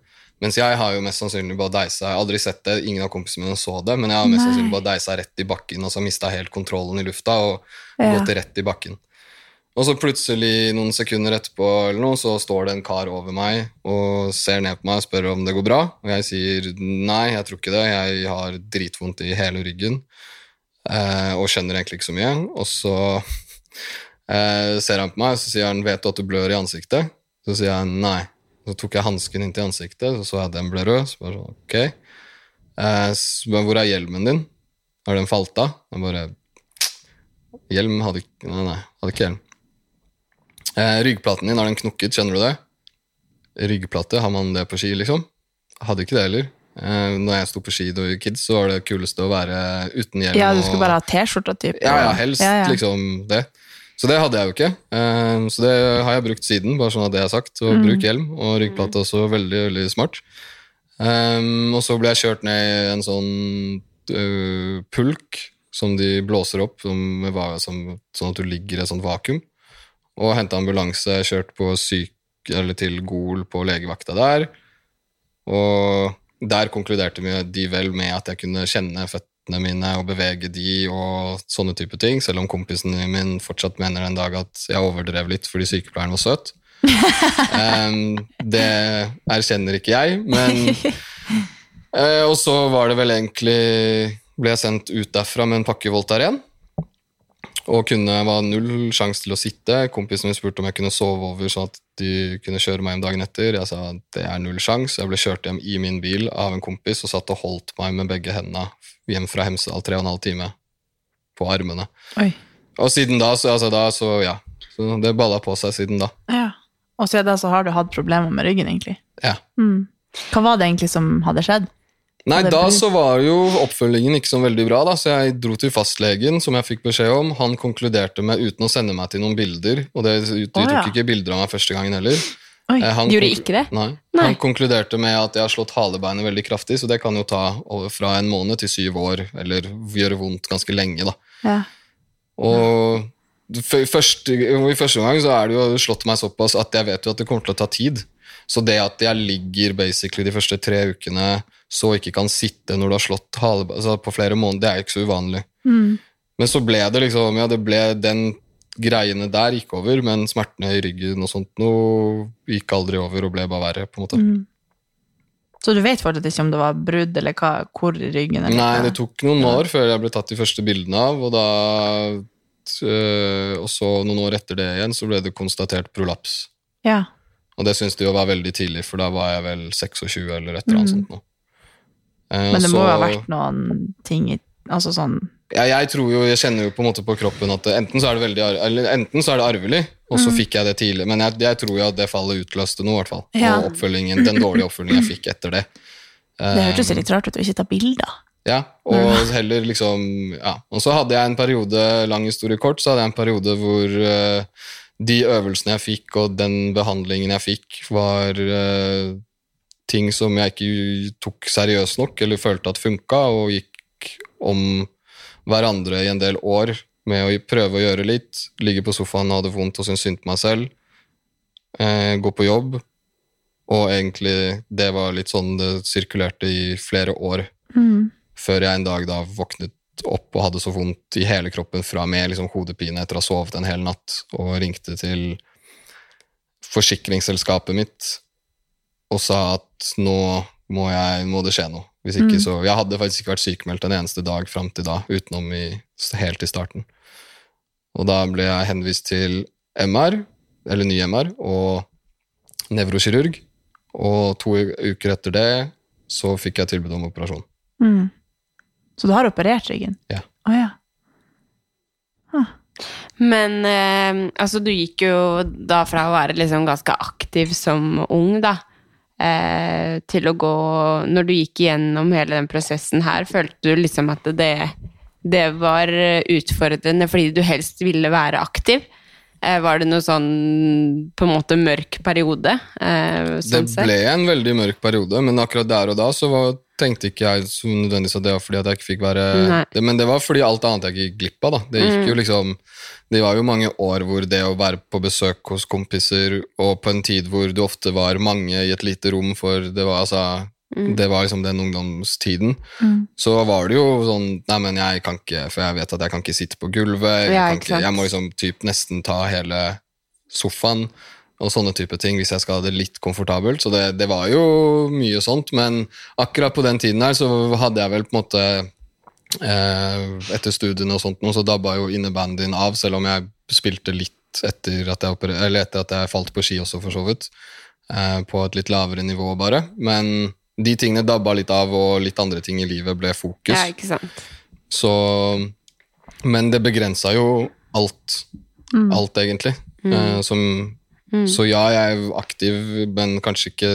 Mens jeg har jo mest sannsynlig bare deisa Jeg har aldri sett det, ingen av kompisene mine så det, men jeg har mest Nei. sannsynlig bare deisa rett i bakken, og så mista helt kontrollen i lufta og Ja. gått rett i bakken. Og så plutselig, noen sekunder etterpå, eller noe, så står det en kar over meg og ser ned på meg og spør om det går bra. Og jeg sier nei, jeg tror ikke det. Jeg har dritvondt i hele ryggen eh, og skjønner egentlig ikke så mye. Og så eh, ser han på meg og sier han, vet du at du blør i ansiktet? Så sier jeg nei. Så tok jeg hansken inntil ansiktet, så så jeg at den ble rød. Så bare sånn, ok. Eh, bare, hvor er hjelmen din? Har den falt av? Jeg bare Hjelm hadde ikke Nei, nei, hadde ikke hjelm. Eh, ryggplaten din, har den knukket? Kjenner du det? ryggplate. Har man det på ski, liksom? Hadde ikke det heller. Eh, når jeg sto på ski da vi var kids, så var det kuleste å være uten hjelm. Ja, du og- skulle bare ha T-skjorta, type? Ja, ja, helst Ja, ja. liksom det. Så det hadde jeg jo ikke. Eh, så det har jeg brukt siden, bare sånn at det er sagt. Så Mm. bruk hjelm, og ryggplate også veldig, veldig smart. Um, og så ble jeg kjørt ned i en sånn uh, pulk som de blåser opp, som, som, sånn at du ligger i et sånt vakuum. Og henta ambulanse, kjørt på syk, eller til Gol på legevakta der. Og der konkluderte de vel med at jeg kunne kjenne føttene mine og bevege de og sånne type ting, selv om kompisen min fortsatt mener en dag at jeg overdrev litt fordi sykepleieren var søt. um, det erkjenner ikke jeg, men uh, Og så var det vel egentlig Ble jeg sendt ut derfra med en pakke Voltaren. Og kunne, var null sjanse til å sitte. Kompisen min spurte om jeg kunne sove over, sånn at de kunne kjøre meg hjem dagen etter. Jeg sa at det er null sjanse. Jeg ble kjørt hjem i min bil av en kompis og satt og holdt meg med begge hendene hjem fra Hemsedal tre og en halv time på armene. Oi. Og siden da, så, altså da, så ja. Så det balla på seg siden da. Ja. Og siden da så har du hatt problemer med ryggen, egentlig. Ja. Mm. Hva var det egentlig som hadde skjedd? Nei, da så var jo oppfølgingen ikke så veldig bra, da, så jeg dro til fastlegen, som jeg fikk beskjed om. Han konkluderte med, uten å sende meg til noen bilder, og det, de tok tok ja. ikke bilder av meg første gangen heller. Oi, Eh, han gjorde ikke det? Nei. Nei. Han konkluderte med at jeg har slått halebeinet veldig kraftig, så det kan jo ta fra en måned til syv år, eller gjøre vondt ganske lenge, da. Ja. Og første, og i første gang så er det jo slått meg såpass at jeg vet jo at det kommer til å ta tid. Så det at jeg ligger basically de første tre ukene så ikke kan sitte når du har slått hale, altså på flere måneder, det er ikke så uvanlig. Mm. Men så ble det liksom, ja, det ble den greiene der gikk over, men smertene i ryggen og sånt noe gikk aldri over og ble bare verre, på en måte. Mm. Så du vet fortsatt ikke om det var brudd, eller hva, hvor i ryggen? Eller Nei, det tok noen år før jeg ble tatt de første bildene av, og da øh, Og så noen år etter det igjen så ble det konstatert prolaps. Ja. Og det syns de jo var veldig tidlig, for da var jeg vel 26 eller et eller annet Mm. sånt noe. Eh, Men det så, må jo ha vært noen ting i Altså sånn ja, jeg tror jo, jeg kjenner jo på en måte på kroppen at enten, så er det veldig, eller, enten så er det arvelig, og så Mm. fikk jeg det tidlig. Men jeg, jeg tror jo at det fallet utløste noe, i hvert fall. Ja. Og oppfølgingen, den dårlige oppfølgingen jeg fikk etter det. Det hørtes Eh, litt rart ut å ikke ta bilder. Ja, og heller liksom Ja. Og så hadde jeg en periode, lang historie kort, så hadde jeg en periode hvor eh, de øvelsene jeg fikk, og den behandlingen jeg fikk, var eh, ting som jeg ikke tok seriøst nok, eller følte at funka, og gikk om hverandre i en del år med å prøve å gjøre litt, ligge på sofaen ha det vondt og synes synd på meg selv, eh, gå på jobb, og egentlig det var litt sånn det sirkulerte i flere år. Mm. før jeg en dag da våknet opp og hadde så vondt i hele kroppen fra med liksom hodepine etter å ha sovet en hel natt, og ringte til forsikringsselskapet mitt og sa at nå må, jeg, må det skje noe. Hvis ikke Mm. så Jeg hadde faktisk ikke vært sykemeldt en eneste dag fram til da, utenom i, helt i starten. Og da ble jeg henvist til MR, eller ny MR, og nevrokirurg. Og to uker etter det så fikk jeg tilbud om operasjon. Mm. Så du har operert ryggen? Ja. Å ja. Men eh, altså, du gikk jo da fra å være liksom ganske aktiv som ung, da, eh, til å gå Når du gikk igjennom hele den prosessen her, følte du liksom at det, det var utfordrende fordi du helst ville være aktiv? Eh, var det noe sånn på en måte mørk periode? Eh, Det sånn sett? ble en veldig mørk periode, men akkurat der og da så var, tenkte ikke jeg så nødvendigvis at det var fordi at jeg ikke fikk være det, Men det var fordi alt annet jeg gikk glipp av. da. Det gikk Mm. jo liksom Det var jo mange år hvor det å være på besøk hos kompiser, og på en tid hvor du ofte var mange i et lite rom, for det var altså Mm. Det var liksom den ungdomstiden. Mm. Så var det jo sånn Nei, men jeg kan ikke For jeg vet at jeg kan ikke sitte på gulvet. Jeg, Ja, ikke, jeg må liksom typ nesten ta hele sofaen og sånne type ting hvis jeg skal ha det litt komfortabelt. Så det, det var jo mye sånt, men akkurat på den tiden her så hadde jeg vel på en måte eh, Etter studiene og sånt, nå, så dabba jo innebandyen av, selv om jeg spilte litt etter at jeg, eller etter at jeg falt på ski også, for så vidt. Eh, på et litt lavere nivå, bare. Men de tingene dabba litt av, og litt andre ting i livet ble fokus. Ja, ikke sant. Så Men det begrensa jo alt. Mm. Alt, egentlig. Mm. Eh, som Mm. Så ja, jeg er aktiv, men kanskje ikke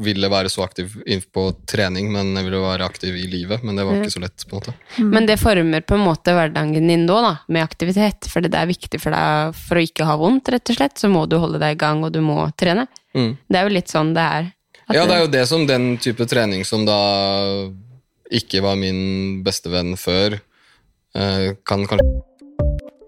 ville være så aktiv på trening, men jeg ville være aktiv i livet. Men det var ikke så lett, på en måte. Men det former på en måte hverdagen din nå, da, med aktivitet. For det er viktig for deg for å ikke ha vondt, rett og slett. Så må du holde deg i gang, og du må trene. Mm. Det er jo litt sånn det er. At Ja, det er jo det som den type trening som da ikke var min beste venn før, eh, kan kanskje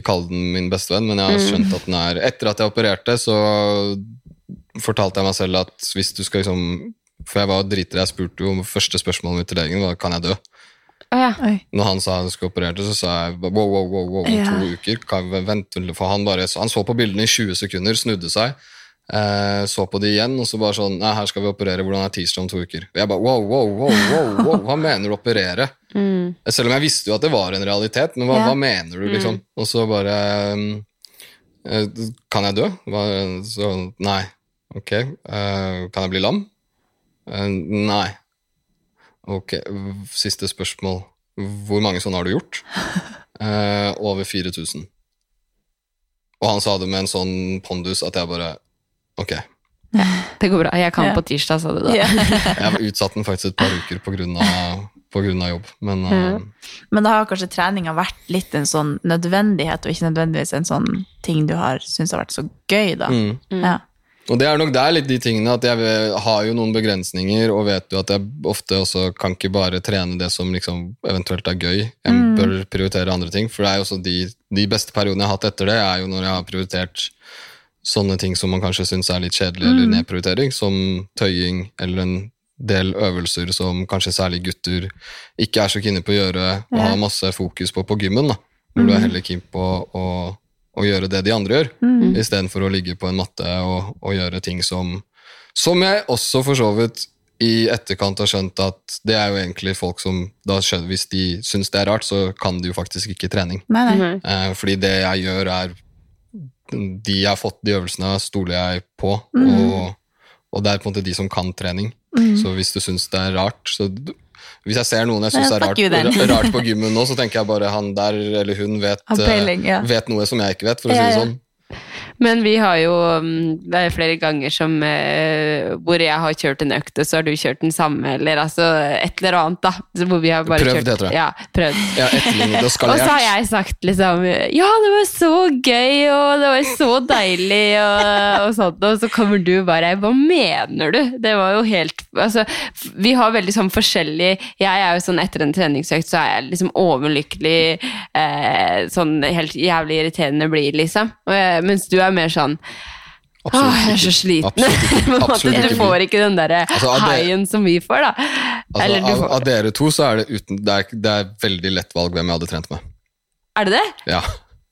Ikke kalle den min bestevenn, men jeg har Mm. skjønt at den er Etter at jeg opererte, så fortalte jeg meg selv at hvis du skal liksom For jeg var driter, jeg spurte jo første spørsmålet mitt til legen var kan jeg dø. Når han sa han skulle operere, så sa jeg wow, wow, wow, wow Ja. to uker. Kan vi vente, for han, bare, han så på bildene i 20 sekunder, snudde seg, eh, så på de igjen, og så bare sånn Nei, her skal vi operere, hvordan er tirsdag om to uker? Og jeg bare wow, wow, wow, wow, wow, hva mener du operere? Mm. Selv om jeg visste jo at det var en realitet, men hva, Ja. hva mener du, liksom? Mm. Og så bare eh, Kan jeg dø? Så nei. Ok. Eh, kan jeg bli lam? Eh, nei. Ok, siste spørsmål. Hvor mange sånne har du gjort? Eh, over 4000. Og han sa det med en sånn pondus at jeg bare Ok. Det går bra. Jeg kan Ja. på tirsdag, sa du da. Ja. Jeg var utsatt den faktisk et par uker på grunn av, på grunn av jobb, men uh... Men da har kanskje treninga vært litt en sånn nødvendighet, og ikke nødvendigvis en sånn ting du har syntes har vært så gøy, da. Mm. Ja. Og det er nok der litt de tingene at jeg har jo noen begrensninger, og vet jo at jeg ofte også kan ikke bare trene det som liksom eventuelt er gøy. Jeg Mm. bør prioritere andre ting. For det er jo også de, de beste periodene jeg har hatt etter det, er jo når jeg har prioritert sånne ting som man kanskje syns er litt kjedelig, eller Mm. nedprioritering, som tøying eller en del øvelser som kanskje særlig gutter ikke er så kine på å gjøre, og Ja. har masse fokus på på gymmen. da, Hvor du er Mm. heller keen på å, å gjøre det de andre gjør, Mm. istedenfor å ligge på en matte og, og gjøre ting som Som jeg også for så vidt i etterkant har skjønt at det er jo egentlig folk som da skjønner, Hvis de syns det er rart, så kan de jo faktisk ikke trening. Nei, nei. Eh, fordi det jeg gjør, er De jeg har fått, de øvelsene, stoler jeg på. Mm. Og, og det er på en måte de som kan trening. Mm. Så hvis du syns det er rart så Hvis jeg ser noen jeg syns er rart, rart på gymmen nå, så tenker jeg bare han der eller hun vet, peiling, eh, ja. vet noe som jeg ikke vet, for å si det sånn. Men vi har jo mm, Det er flere ganger som eh, hvor jeg har kjørt en økt, og så har du kjørt den samme, eller altså et eller annet, da. Hvor vi har bare Prøvd, kjørt, heter det. Ja, prøvd. Ja, og så har jeg sagt liksom Ja, det var så gøy, og det var så deilig, og, og sånt. Og så kommer du bare Hva mener du? Det var jo helt Altså, vi har veldig sånn forskjellig Jeg er jo sånn etter en treningsøkt, så er jeg liksom overlykkelig. Eh, sånn helt jævlig irriterende blir, liksom. Og mens du er mer sånn Absolutt Åh, jeg er så sliten. Absolutt du får ikke den derre Altså, haien som vi får, da. Altså, Eller du av, får av dere to så er det uten Det er, det er veldig lett valg hvem jeg hadde trent med. Er det det? Ja.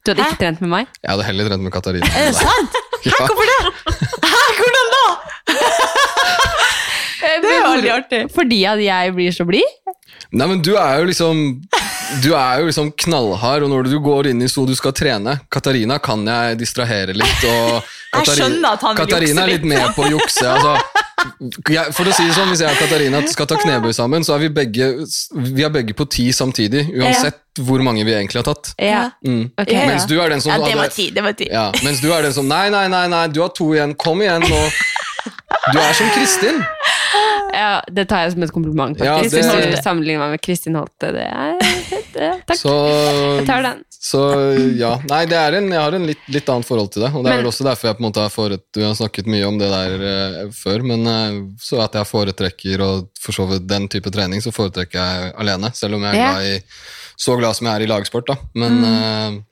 Du hadde ikke trent med meg? Jeg hadde heller trent med Katarina. Er det sant? Ja. Hvorfor det? Hæ, hvordan da? Det er veldig artig. Fordi at jeg blir så blid? Nei, men du er jo liksom Du er jo liksom knallhard, og når du går inn i sto du skal trene Katarina kan jeg distrahere litt, og Katarina jukse er litt med på å jukse. Altså, jeg, for å si det sånn, Hvis jeg og Katarina skal ta knebøy sammen, så er vi begge Vi er begge på ti samtidig, uansett hvor mange vi egentlig har tatt. Ja. Mm. Ok. Ja, ja. Mens du er den som Ja, det var ti. Det var ti. Ja, mens du er den som Nei, nei, nei, nei du har to igjen. Kom igjen nå. Du er som Kristin. Ja, det tar jeg som et kompliment, Ja, faktisk. det- Hvis du sammenligner meg med Kristin Holte. Det er det, Takk. Så, Jeg tar den. så ja. Nei, det en, jeg har en litt, litt annet forhold til det. Og det er vel også derfor jeg på en måte har foret, Du har snakket mye om det der uh, før, men uh, så at jeg foretrekker og for så vidt den type trening, så foretrekker jeg alene. Selv om jeg er Ja. glad i, så glad som jeg er i lagsport, da. Men Mm. uh,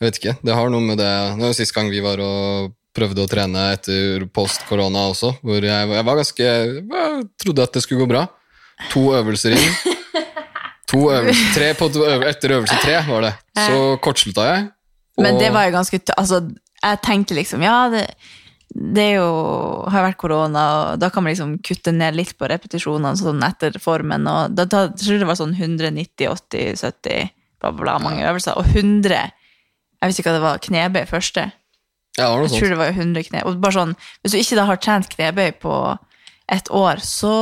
jeg vet ikke. Det har noe med det Det var sist gang vi var og prøvde å trene etter post korona også, hvor jeg, jeg var ganske Jeg trodde at det skulle gå bra. To øvelser inn. To øvelser, tre på etter øvelse tre var det. Så kortslutta jeg. Men det var jo ganske Altså, jeg tenkte liksom Ja, det, det jo har vært korona, og da kan man liksom kutte ned litt på repetisjonene sånn etter formen. Og da, da jeg tror det var sånn 190, 80, 70, bla, bla, bla, mange øvelser. Og 100 Jeg visste ikke at det var. Knebøy første. Ja, det var noe Jeg tror det var 100 kne. Og bare sånn, hvis du ikke da har trent knebøy på et år, så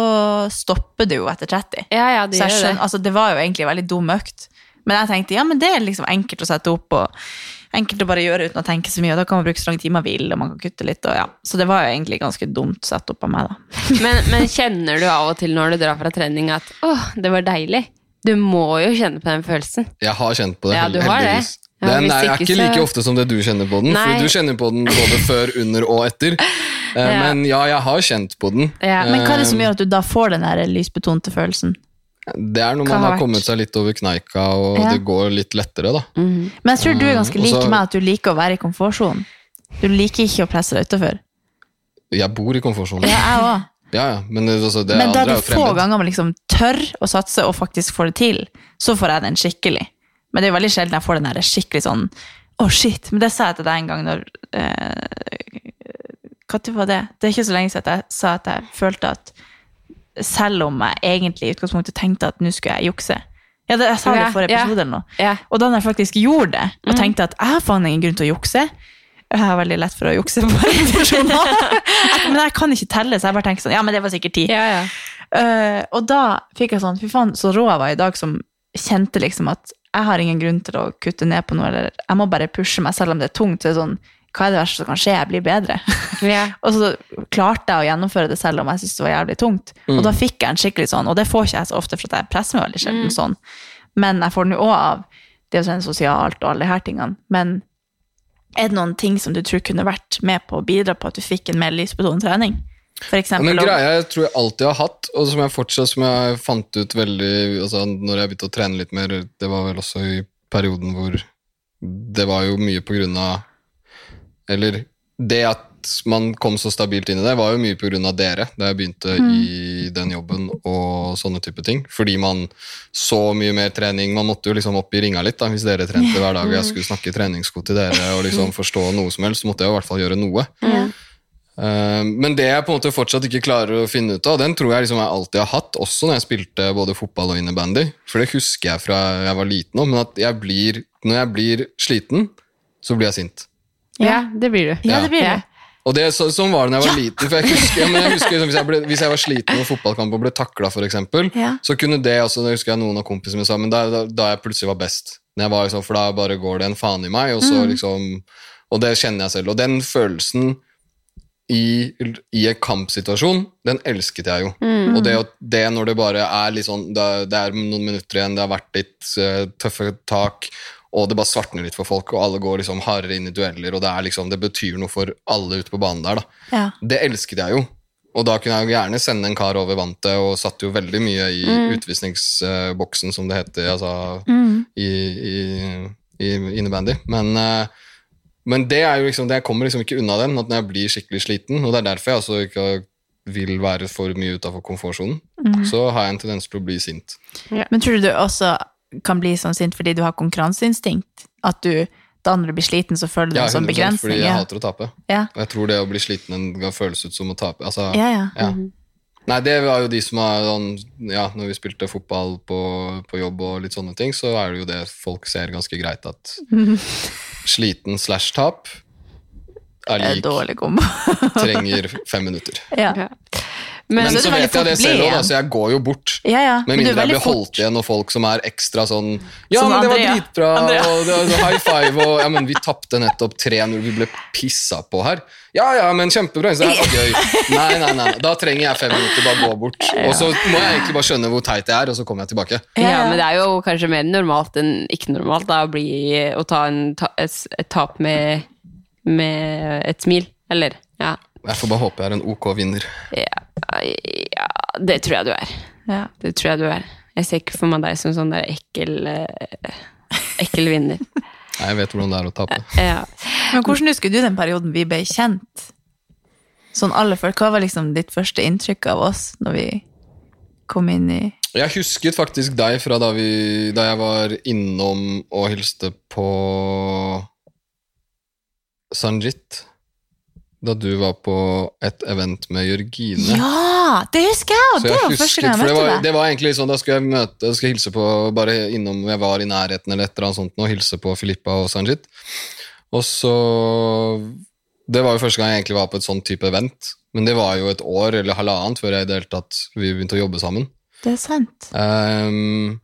stopper du jo etter 30. Ja, ja, det så jeg gjør det. altså det var jo egentlig en veldig dum økt. Men jeg tenkte ja, men det er liksom enkelt å sette opp og enkelt å bare gjøre uten å tenke så mye. Og da kan man bruke så lang tid man vil, og man kan kutte litt. Og ja. Så det var jo egentlig ganske dumt satt opp av meg, da. Men, men kjenner du av og til når du drar fra trening at åh, det var deilig? Du må jo kjenne på den følelsen. Jeg har kjent på det, Ja, du har det. Ja, Den er, ikke ikke like ofte som det du kjenner på den, Nei. for du kjenner på den både før, under og etter. Eh, Ja. Men ja, jeg har kjent på den. Men hva er det som Eh, gjør at du da får den der lysbetonte følelsen? Det er når man har kommet seg litt over kneika, og Ja. det går litt lettere, da. Men jeg tror du er ganske Eh, lik meg, at du liker å være i komfortsonen. Du liker ikke å presse deg utafor. Jeg bor i komfortsonen. Ja, jeg òg. Ja, ja, men altså, det Men da jo få ganger man liksom tør å satse og faktisk får det til, så får jeg den skikkelig. Men det er jo veldig sjelden jeg får den der skikkelig sånn Å, shit. Men det sa jeg til deg en gang når Når var det? Det er ikke så lenge siden jeg sa at jeg følte at selv om jeg egentlig i utgangspunktet tenkte at nå skulle jeg jukse ja, det, Jeg sa det i forrige episode eller noe. Ja. Og da jeg faktisk gjorde det, og Mm. tenkte at jeg har faen ingen grunn til å jukse Jeg har veldig lett for å jukse på repetisjoner. men jeg kan ikke telle, så jeg bare tenker sånn Ja, men det var sikkert ti. Ja, ja. Uh, og da fikk jeg sånn Fy faen, så rå jeg var i dag som kjente liksom at jeg har ingen grunn til å kutte ned på noe, eller jeg må bare pushe meg selv om det er tungt. Så er det sånn Hva er det verste som kan skje? Jeg blir bedre. Ja. og så klarte jeg å gjennomføre det selv om jeg syntes det var jævlig tungt. Og da fikk jeg en skikkelig sånn, og det får ikke jeg så ofte, for at jeg presser meg veldig sjelden sånn. Men jeg får den jo òg av det å sende sosialt og alle de her tingene. Men er det noen ting som du tror kunne vært med på å bidra på at du fikk en mer lysbetonet trening? For eksempel, men greia jeg tror jeg alltid har hatt, og som jeg fortsatt som jeg fant ut veldig altså Når jeg begynte å trene litt mer, det var vel også i perioden hvor det var jo mye på grunn av Eller det at man kom så stabilt inn i det, var jo mye på grunn av dere da jeg begynte i den jobben og sånne type ting. Fordi man så mye mer trening. Man måtte jo liksom opp i ringa litt da, hvis dere trente hver dag og jeg skulle snakke treningssko til dere og liksom forstå noe som helst, så måtte jeg i hvert fall gjøre noe. Eh, Men det jeg på en måte fortsatt ikke klarer å finne ut av, den tror jeg liksom jeg alltid har hatt, også når jeg spilte både fotball og innebandy. For det husker jeg fra jeg var liten òg, men at jeg blir, når jeg blir sliten, så blir jeg sint. ja, det blir du. Ja, det blir det. Og det, så, sånn var det da jeg var liten. For jeg husker, ja, men jeg husker liksom, hvis, jeg ble, hvis jeg var sliten på fotballkamp og ble takla, f.eks., Ja. så kunne det også, det husker jeg noen av kompisene mine sa, men da, da, da jeg plutselig var best. Når jeg var liksom, for da bare går det en faen i meg, og så liksom Og det kjenner jeg selv. Og den følelsen i, i en kampsituasjon, den elsket jeg jo. Og det, det når det bare er litt sånn Det, det er noen minutter igjen, det har vært litt uh, tøffe tak, og det bare svartner litt for folk, og alle går liksom hardere inn i dueller, og det, liksom, det betyr noe for alle ute på banen der. Ja. Det elsket jeg jo. Og da kunne jeg jo gjerne sende en kar over vantet, og satt jo veldig mye i utvisningsboksen, som det heter altså, i, i, i innebandy. Men, eh, Men det, er jo liksom, det jeg kommer liksom ikke unna den, at når jeg blir skikkelig sliten, og det er derfor jeg altså ikke vil være for mye utafor komfortsonen, mm. så har jeg en tendens til å bli sint. Men tror du du også kan bli sånn sint fordi du har konkurranseinstinkt? At du, da når du blir sliten, så føler du Ja, det som begrensning? fordi jeg Ja. hater å tape. Ja. Og jeg tror det å bli sliten en gang føles ut som å tape. Altså, Ja, ja. Mhm. Nei, det var jo de som er sånn Ja, når vi spilte fotball på, på jobb og litt sånne ting, så er det jo det folk ser ganske greit at sliten slash tap er er lik dårlig kombo. trenger fem minutter. ja. Men, så er så vet jeg det selv òg, så jeg går jo bort. Ja, ja. Med Men du mindre jeg blir holdt igjen og folk som er ekstra sånn Ja, Som men det var Andrea. dritbra, Andrea. og det var high five, og ja, men vi tapte nettopp 3-0, vi ble pissa på her. Ja, ja, men kjempebra, så det er gøy. Nei, nei, nei, da trenger jeg fem minutter, bare gå bort. Og så må jeg egentlig bare skjønne hvor teit jeg er, og så kommer jeg tilbake. Ja, men det er jo kanskje mer normalt enn ikke normalt da, å, bli, å ta en, et, et tap med, med et smil. Eller, ja. Jeg får bare håpe jeg er en ok vinner. ja. Ja, det tror jeg du er. Ja. Det tror jeg du er. Jeg ser ikke for meg deg som sånn der ekkel, eh, ekkel vinner. Nei, jeg vet hvordan det er å tape. Ja. Men hvordan husker du den perioden vi ble kjent? Sånn alle folk, Hva var liksom ditt første inntrykk av oss når vi kom inn i Jeg husket faktisk deg fra da, vi, da jeg var innom og hilste på Sanjit. Da du var på et event med Jørgine. Ja! Det husker jeg! Det jeg var gang jeg det var, det var egentlig sånn, Da skulle jeg møte, da skulle jeg hilse på bare innom Jeg var i nærheten eller et eller annet sånt og hilse på Filippa og Sanjit. Og så Det var jo første gang jeg egentlig var på et sånn type event. Men det var jo et år eller halvannet før jeg i det hele tatt vi begynte å jobbe sammen. Det er sant. Ehm,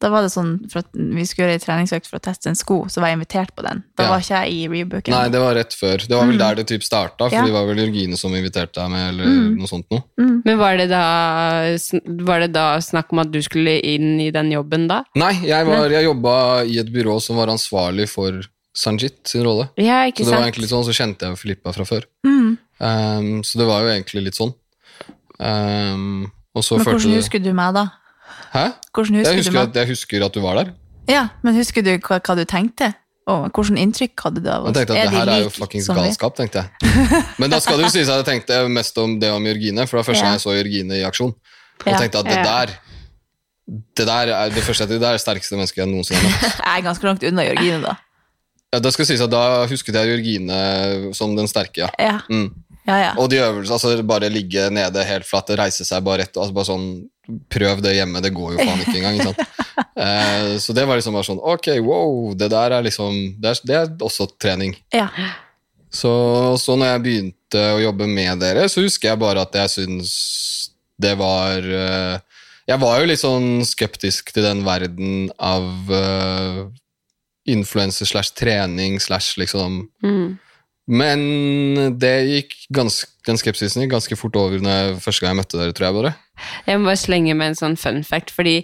Da var det sånn for at vi skulle gjøre ei treningsøkt for å teste en sko, så var jeg invitert på den. Da Ja. var ikke jeg i rebooken. nei, det var rett før. Det var vel Mm. der det typ starta, for Ja. det var vel Jørgine som inviterte deg med, eller Mm. noe sånt noe. Men var det, da, var det da snakk om at du skulle inn i den jobben da? Nei, jeg, var, jeg jobba i et byrå som var ansvarlig for Sanjit sin rolle. Ja, ikke så det var egentlig litt sånn, så kjente jeg Filippa fra før. Mm. Ehm, så det var jo egentlig litt sånn. Um, og så Men hvordan husker du meg, da? Hæ? Hvordan husker jeg, du husker meg? at, jeg husker at du var der. Ja, men husker du hva, hva du tenkte? Og hvordan inntrykk hadde du av oss? Jeg tenkte at det her er jo fuckings galskap, tenkte jeg. Men da skal det jo sies at jeg tenkte mest om det om Jørgine, for det var første gang jeg så Jørgine i aksjon. Og tenkte at det der det der er det første det er det sterkeste mennesket jeg noensinne har møtt. Jeg er ganske langt unna Jørgine, da. Ja, Da skal sies at da husket jeg Jørgine som den sterke, ja. Ja. Mm. Ja, ja. Og de øvelsene, altså bare ligge nede helt flatt, reise seg bare rett, altså bare sånn, prøv det hjemme, det går jo faen ikke engang, ikke? Eh, så det var liksom bare sånn, ok, wow, det der er liksom, det er, det er også trening. ja. Så, så når jeg begynte å jobbe med dere, så husker jeg bare at jeg syns det var eh, Jeg var jo litt sånn skeptisk til den verden av uh, influenser slash trening slash liksom Mm. Men det gikk ganske, den skepsisen gikk ganske fort over når jeg, første gang jeg møtte dere, tror jeg bare. Jeg må bare slenge med en sånn fun fact, fordi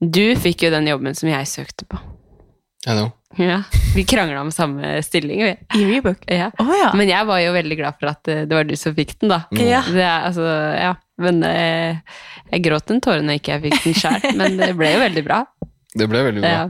du fikk jo den jobben som jeg søkte på. I know. Ja, Vi krangla om samme stilling. I Rebook? Ja. Oh, ja. Men jeg var jo veldig glad for at eh, det var du som fikk den, da. Mm. Ja. Det er, altså, ja. Men eh, jeg gråt en tåre når ikke jeg fikk den sjøl, men det ble jo veldig bra. Det ble veldig bra. Ja,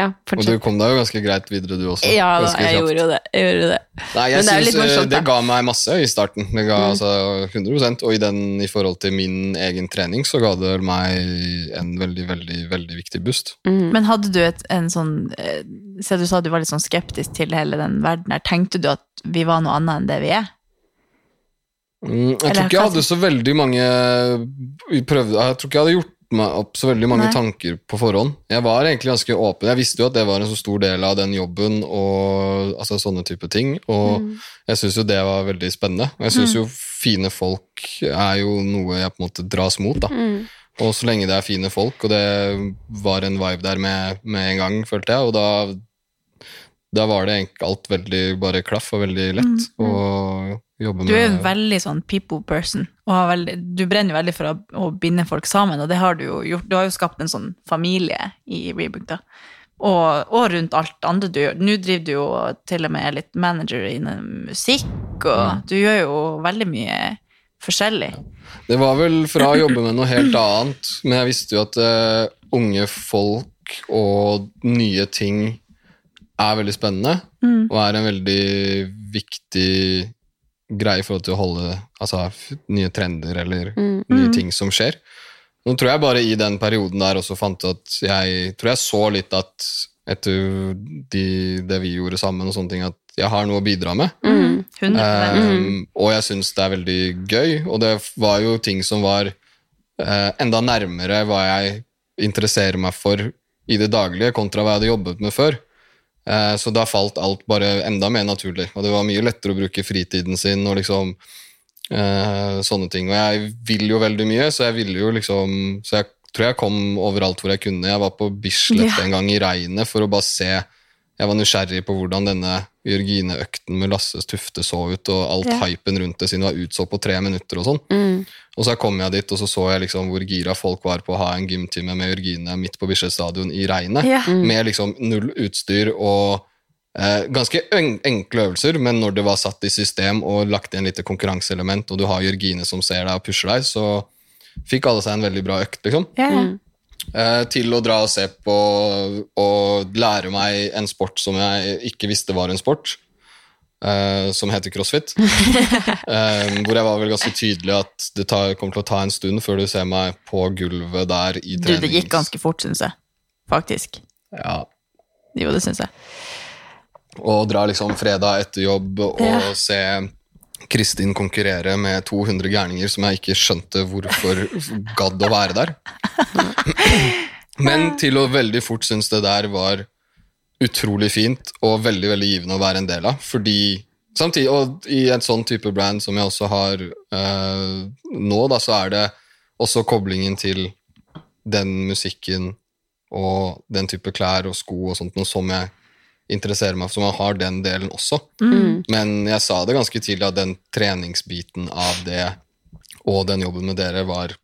ja Og du kom deg jo ganske greit videre, du også. Ja, da, jeg gjorde jo det. Jeg gjorde det. Nei, jeg Men det synes, eh, morsomt, det ga meg masse i starten. Det ga Mm. altså 100 Og i, den, i forhold til min egen trening så ga det meg en veldig, veldig veldig viktig boost. Mm. Men hadde du et, en sånn eh, Se, du sa du var litt sånn skeptisk til hele den verden her. Tenkte du at vi var noe annet enn det vi er? Mm, jeg Eller tror ikke jeg hadde så veldig mange prøvd prøvde, Jeg tror ikke jeg hadde gjort meg opp så veldig mange Nei. tanker på forhånd. Jeg var egentlig ganske åpen. Jeg visste jo at det var en så stor del av den jobben og altså sånne type ting. Og Mm. jeg syns jo det var veldig spennende. Og jeg syns Mm. jo fine folk er jo noe jeg på en måte dras mot, da. Mm. Og så lenge det er fine folk, og det var en vibe der med, med en gang, følte jeg, og da, da var det egentlig alt veldig bare klaff og veldig lett Mm, å jobbe Du er jo en veldig sånn people person, veldig, du brenner jo veldig for å, å binde folk sammen, og det har du jo gjort. Du har jo skapt en sånn familie i Rebook, da. Og, og rundt alt andre du gjør. Nå driver du jo til og med litt manager innen musikk, og Mm. du gjør jo veldig mye forskjellig. Det var vel fra å jobbe med noe helt annet, men jeg visste jo at uh, unge folk og nye ting er veldig spennende, Mm. og er en veldig viktig greie i forhold til å holde altså, nye trender eller Mm. nye Mm. ting som skjer. Nå tror jeg bare i den perioden der også fant at jeg tror jeg så litt at etter de, det vi gjorde sammen og sånne ting, at jeg har noe å bidra med. Mm. 100%. Um, og jeg syns det er veldig gøy, og det var jo ting som var eh, enda nærmere hva jeg interesserer meg for i det daglige, kontra hva jeg hadde jobbet med før. Eh, så da falt alt bare enda mer naturlig, og det var mye lettere å bruke fritiden sin og liksom eh, sånne ting. Og jeg vil jo veldig mye, så jeg ville jo liksom Så jeg tror jeg kom overalt hvor jeg kunne. Jeg var på Bislett Ja. en gang i regnet for å bare se Jeg var nysgjerrig på hvordan denne Jørgine-økten med Lasses Tufte så ut, og alt Ja. hypen rundt det siden var utsolgt på tre minutter og sånn. Mm. Og så kom jeg dit, og så så jeg liksom hvor gira folk var på å ha en gymtime med Jørgine midt på Bislett stadion i regnet, Ja. Mm. med liksom null utstyr og eh, ganske enkle øvelser, men når det var satt i system og lagt inn litt konkurranseelement, og du har Jørgine som ser deg og pusher deg, så fikk alle seg en veldig bra økt, liksom. Ja, ja. Eh, til å dra og se på og lære meg en sport som jeg ikke visste var en sport, eh, som heter crossfit. Eh, hvor jeg var vel ganske tydelig at det tar, kommer til å ta en stund før du ser meg på gulvet der i Du, det gikk ganske fort, syns jeg. Faktisk. Ja. Jo, det syns jeg. Og dra liksom fredag etter jobb og Ja. se Kristin konkurrere med 200 gærninger som jeg ikke skjønte hvorfor gadd å være der. Men til å veldig fort synes det der var utrolig fint og veldig veldig givende å være en del av. Fordi samtidig, og i en sånn type brand som jeg også har eh, nå, da, så er det også koblingen til den musikken og den type klær og sko og sånt noe som jeg interesserer meg for, man jeg har den delen også. Mm. Men jeg sa det ganske tidlig at den treningsbiten av det og den jobben med dere var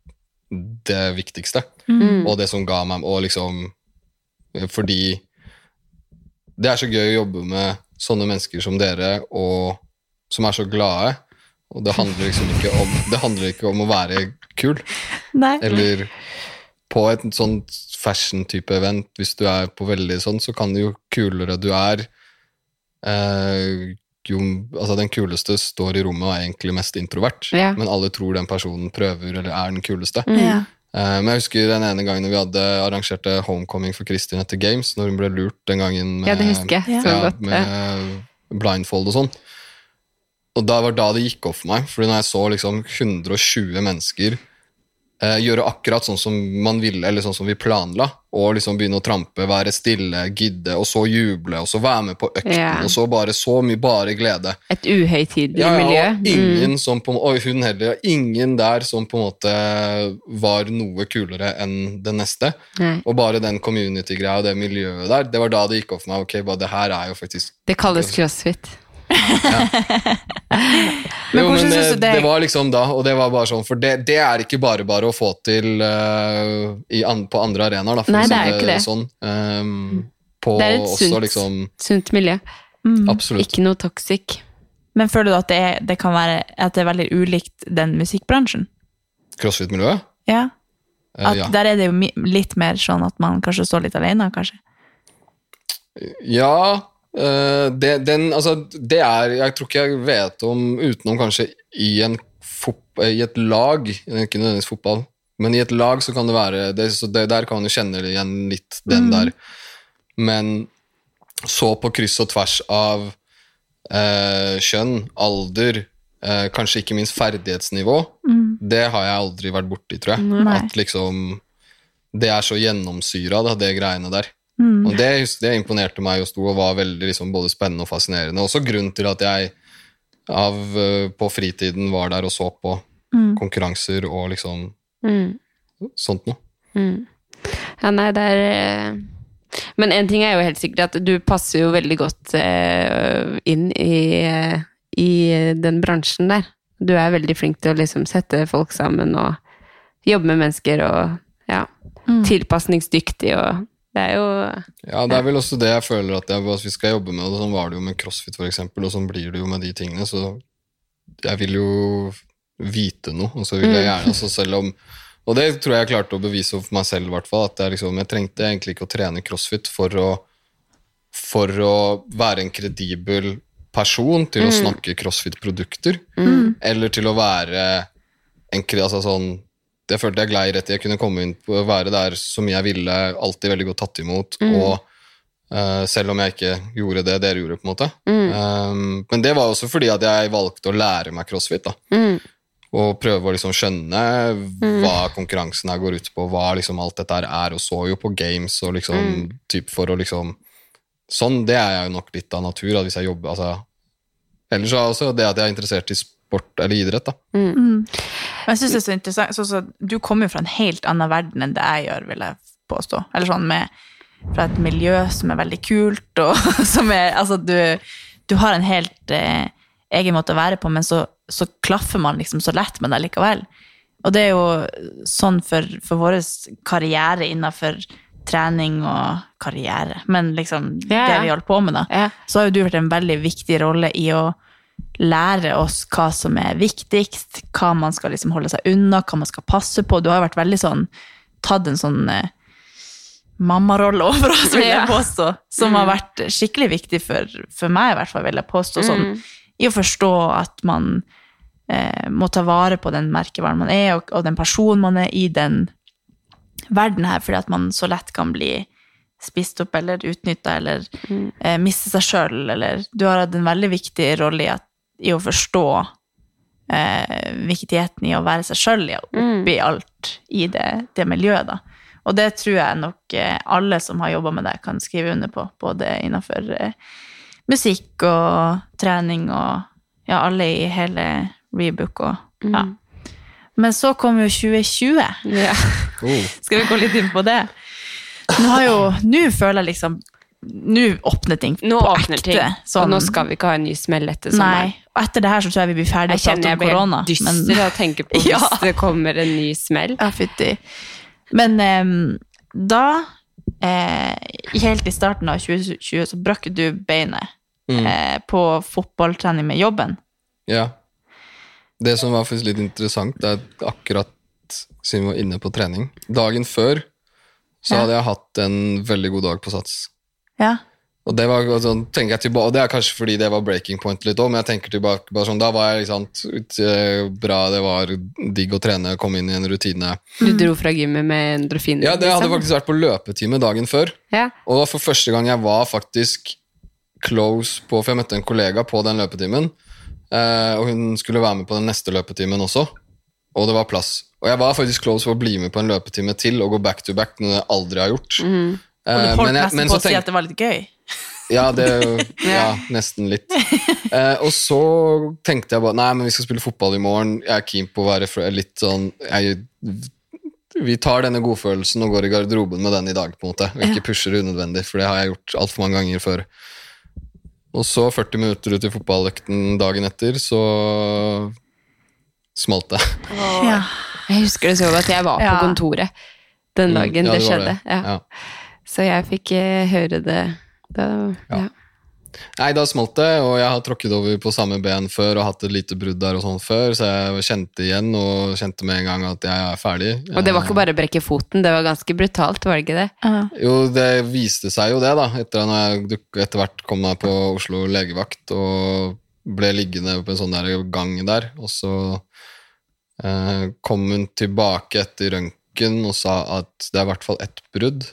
det viktigste. Mm. Og det som ga meg Og liksom Fordi det er så gøy å jobbe med sånne mennesker som dere, og som er så glade. Og det handler liksom ikke om Det handler ikke om å være kul. Nei. Eller på et sånt fashion-type event, hvis du er på veldig sånn, så kan det jo kulere du er eh, jo, altså Den kuleste står i rommet og er egentlig mest introvert, Ja. men alle tror den personen prøver eller er den kuleste. Mm. Ja. Eh, men jeg husker den ene gangen vi hadde arrangerte homecoming for Kristin etter Games, når hun ble lurt den gangen med, Ja, det husker jeg så ja, godt, med blindfold og sånn. Og da var da det gikk opp for meg, fordi når jeg så liksom 120 mennesker gjøre akkurat sånn som man ville, eller sånn som vi planla, og liksom begynne å trampe, være stille, gidde, og så juble, og så være med på økten, Ja. og så bare så mye bare glede. Et uhøytidelig Ja, ja, miljø. og ingen som på, og hun heller, ingen der som på en måte var noe kulere enn den neste. Nei. Og bare den community-greia og det miljøet der, det var da det gikk opp for meg. Ok, bare det her er jo faktisk Det kalles crossfit. Men jo, hvordan men det, du det- det var liksom da, og det var bare sånn, for det, det er ikke bare bare å få til uh, i an, på andre arenaer, da, for Nei, det er jo ikke det. sånn. um, på Det er et også sunt, liksom sunt miljø. Mm. Absolutt. Ikke noe toxic. Men føler du at det, er, det kan være at det er veldig ulikt den musikkbransjen? Crossfit-miljøet. Ja. At uh, ja. Der er det jo litt mer sånn at man kanskje står litt alene, kanskje. Ja, eh, det, den, altså, det er Jeg tror ikke jeg vet om utenom kanskje i, en fot, i et lag, ikke nødvendigvis fotball, men i et lag så kan det være det, så det Der kan man jo kjenne igjen litt den Mm. der. Men så på kryss og tvers av eh, kjønn, alder, eh, kanskje ikke minst ferdighetsnivå, Mm. det har jeg aldri vært borti, tror jeg. Nei. At liksom Det er så gjennomsyra, det greiene der. Mm. Og det, det imponerte meg og sto og var veldig liksom, både spennende og fascinerende. Også grunnen til at jeg av, eh, på fritiden var der og så på Mm. konkurranser og liksom Mm. sånt noe. Mm. Ja, nei, det er eh, Men en ting er jo helt sikkert at du passer jo veldig godt eh, inn i, i den bransjen der. Du er veldig flink til å liksom sette folk sammen og jobbe med mennesker og ja, Mm. tilpasningsdyktig og Det er jo Ja, det er vel også det jeg føler at, jeg, at vi skal jobbe med. Og sånn var det jo med crossfit, for eksempel, og sånn blir det jo med de tingene. Så jeg vil jo vite noe, og så vil jeg Mm. gjerne altså selv om Og det tror jeg jeg klarte å bevise for meg selv, i hvert fall. At jeg, liksom, jeg trengte egentlig ikke å trene crossfit for å for å være en kredibel person til å Mm. snakke crossfit-produkter, Mm. eller til å være en altså sånn, Det følte jeg glei rett i. Jeg kunne komme inn på å være der så mye jeg ville, alltid veldig godt tatt imot. Mm. og Uh, selv om jeg ikke gjorde det dere gjorde, på en måte. Mm. Um, men det var også fordi at jeg valgte å lære meg crossfit. da Mm. og prøve å liksom skjønne Mm. hva konkurransen her går ut på, hva liksom alt dette her er, og så jo på games og liksom Mm. typ for å liksom Sånn, det er jeg jo nok litt av natur, at hvis jeg jobber altså Ellers er også det at jeg er interessert i sport eller idrett, da. Mm. Men jeg synes det er så interessant så, så, Du kommer jo fra en helt annen verden enn det jeg gjør, vil jeg påstå. Eller sånn med Fra et miljø som er veldig kult, og som er Altså, du, du har en helt eh, egen måte å være på, men så, så klaffer man liksom så lett med det likevel. Og det er jo sånn for, for vår karriere innafor trening og karriere, men liksom Ja, det vi holder på med, da, Ja. så har jo du vært en veldig viktig rolle i å lære oss hva som er viktigst, hva man skal liksom holde seg unna, hva man skal passe på. Du har vært veldig sånn tatt en sånn eh, mammarolle over oss, vil jeg påstå, som har vært skikkelig viktig for, for meg, i hvert fall, vil jeg påstå. Sånn, Mm. I å forstå at man eh, må ta vare på den merkevaren man er, og, og den personen man er i den verden her, fordi at man så lett kan bli spist opp eller utnytta eller eh, miste seg sjøl, eller Du har hatt en veldig viktig rolle i, at, i å forstå eh, viktigheten i å være seg sjøl oppi alt i det, det miljøet, da. Og det tror jeg nok eh, alle som har jobba med det, kan skrive under på, både innenfor eh, musikk og trening og ja, alle i hele Rebook og ja. Men så kom jo 2020. Ja. Skal vi gå litt inn på det? Nå har jo Nå føler jeg liksom Nå åpner ting Nå på åpner ting, Sånn. og nå skal vi ikke ha en ny smell etter sommeren. Nei. Og etter det her så tror jeg vi blir ferdige Jeg kjenner jeg om korona. blir men... dyster av å tenke på hvis Ja. det kommer en ny smell. Ja, fytti. Men um, da, eh, helt i starten av 2020, så brakk du beinet Mm. eh, på fotballtrening med jobben. Ja. Det som var faktisk litt interessant, det er akkurat siden vi var inne på trening Dagen før så Ja. hadde jeg hatt en veldig god dag på Sats. Ja. Og det var sånn, tenker jeg tilbake, og det er kanskje fordi det var breaking point litt òg, men jeg tenker tilbake bare sånn, Da var jeg liksom bra, det var digg å trene, komme inn i en rutine. Du dro fra gymmet med endorfiner? Ja, det hadde liksom. faktisk vært på løpetime dagen før. Ja. Og det var for første gang jeg var faktisk close på For jeg møtte en kollega på den løpetimen, eh, og hun skulle være med på den neste løpetimen også. Og det var plass. Og jeg var faktisk close for å bli med på en løpetime til og gå back to back, noe jeg aldri har gjort. Mhm. Og Eh, du holdt men jeg- nesten men på så å si at det var litt gøy. ja, det, ja, nesten litt. Eh, og så tenkte jeg bare Nei, men vi skal spille fotball i morgen. Jeg er keen på å være litt sånn jeg, Vi tar denne godfølelsen og går i garderoben med den i dag, på en måte. Og ikke pusher unødvendig, for det har jeg gjort altfor mange ganger før. Og så, 40 minutter ut i fotballøkten dagen etter, så smalt det. Ja. Jeg husker det så godt. Jeg var på kontoret den Mm, dagen ja, det det, skjedde. Ja. Ja. Så jeg fikk eh, høre det. Da, ja. Nei, da smalt det, og jeg har tråkket over på samme ben før og hatt et lite brudd der og sånn før, så jeg kjente igjen og kjente med en gang at jeg er ferdig. Og det var ikke bare å brekke foten, det var ganske brutalt, var det ikke det? Jo, det viste seg jo det, da. Etter at jeg etter hvert kom meg på Oslo legevakt og ble liggende på en sånn der gang der. Og så eh, kom hun tilbake etter røntgen og sa at det er i hvert fall ett brudd,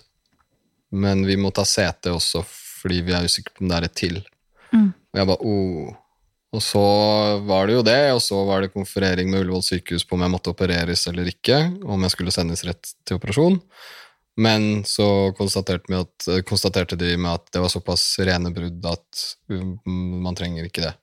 men vi må ta sete også fordi vi er usikre på om det er et til. Mm. Og jeg bare oh. Og så var det jo det, og så var det konferering med Ullevål sykehus på om jeg måtte opereres eller ikke, om jeg skulle sendes rett til operasjon. Men så konstaterte, at, konstaterte de med at det var såpass rene brudd at um, man trenger ikke det.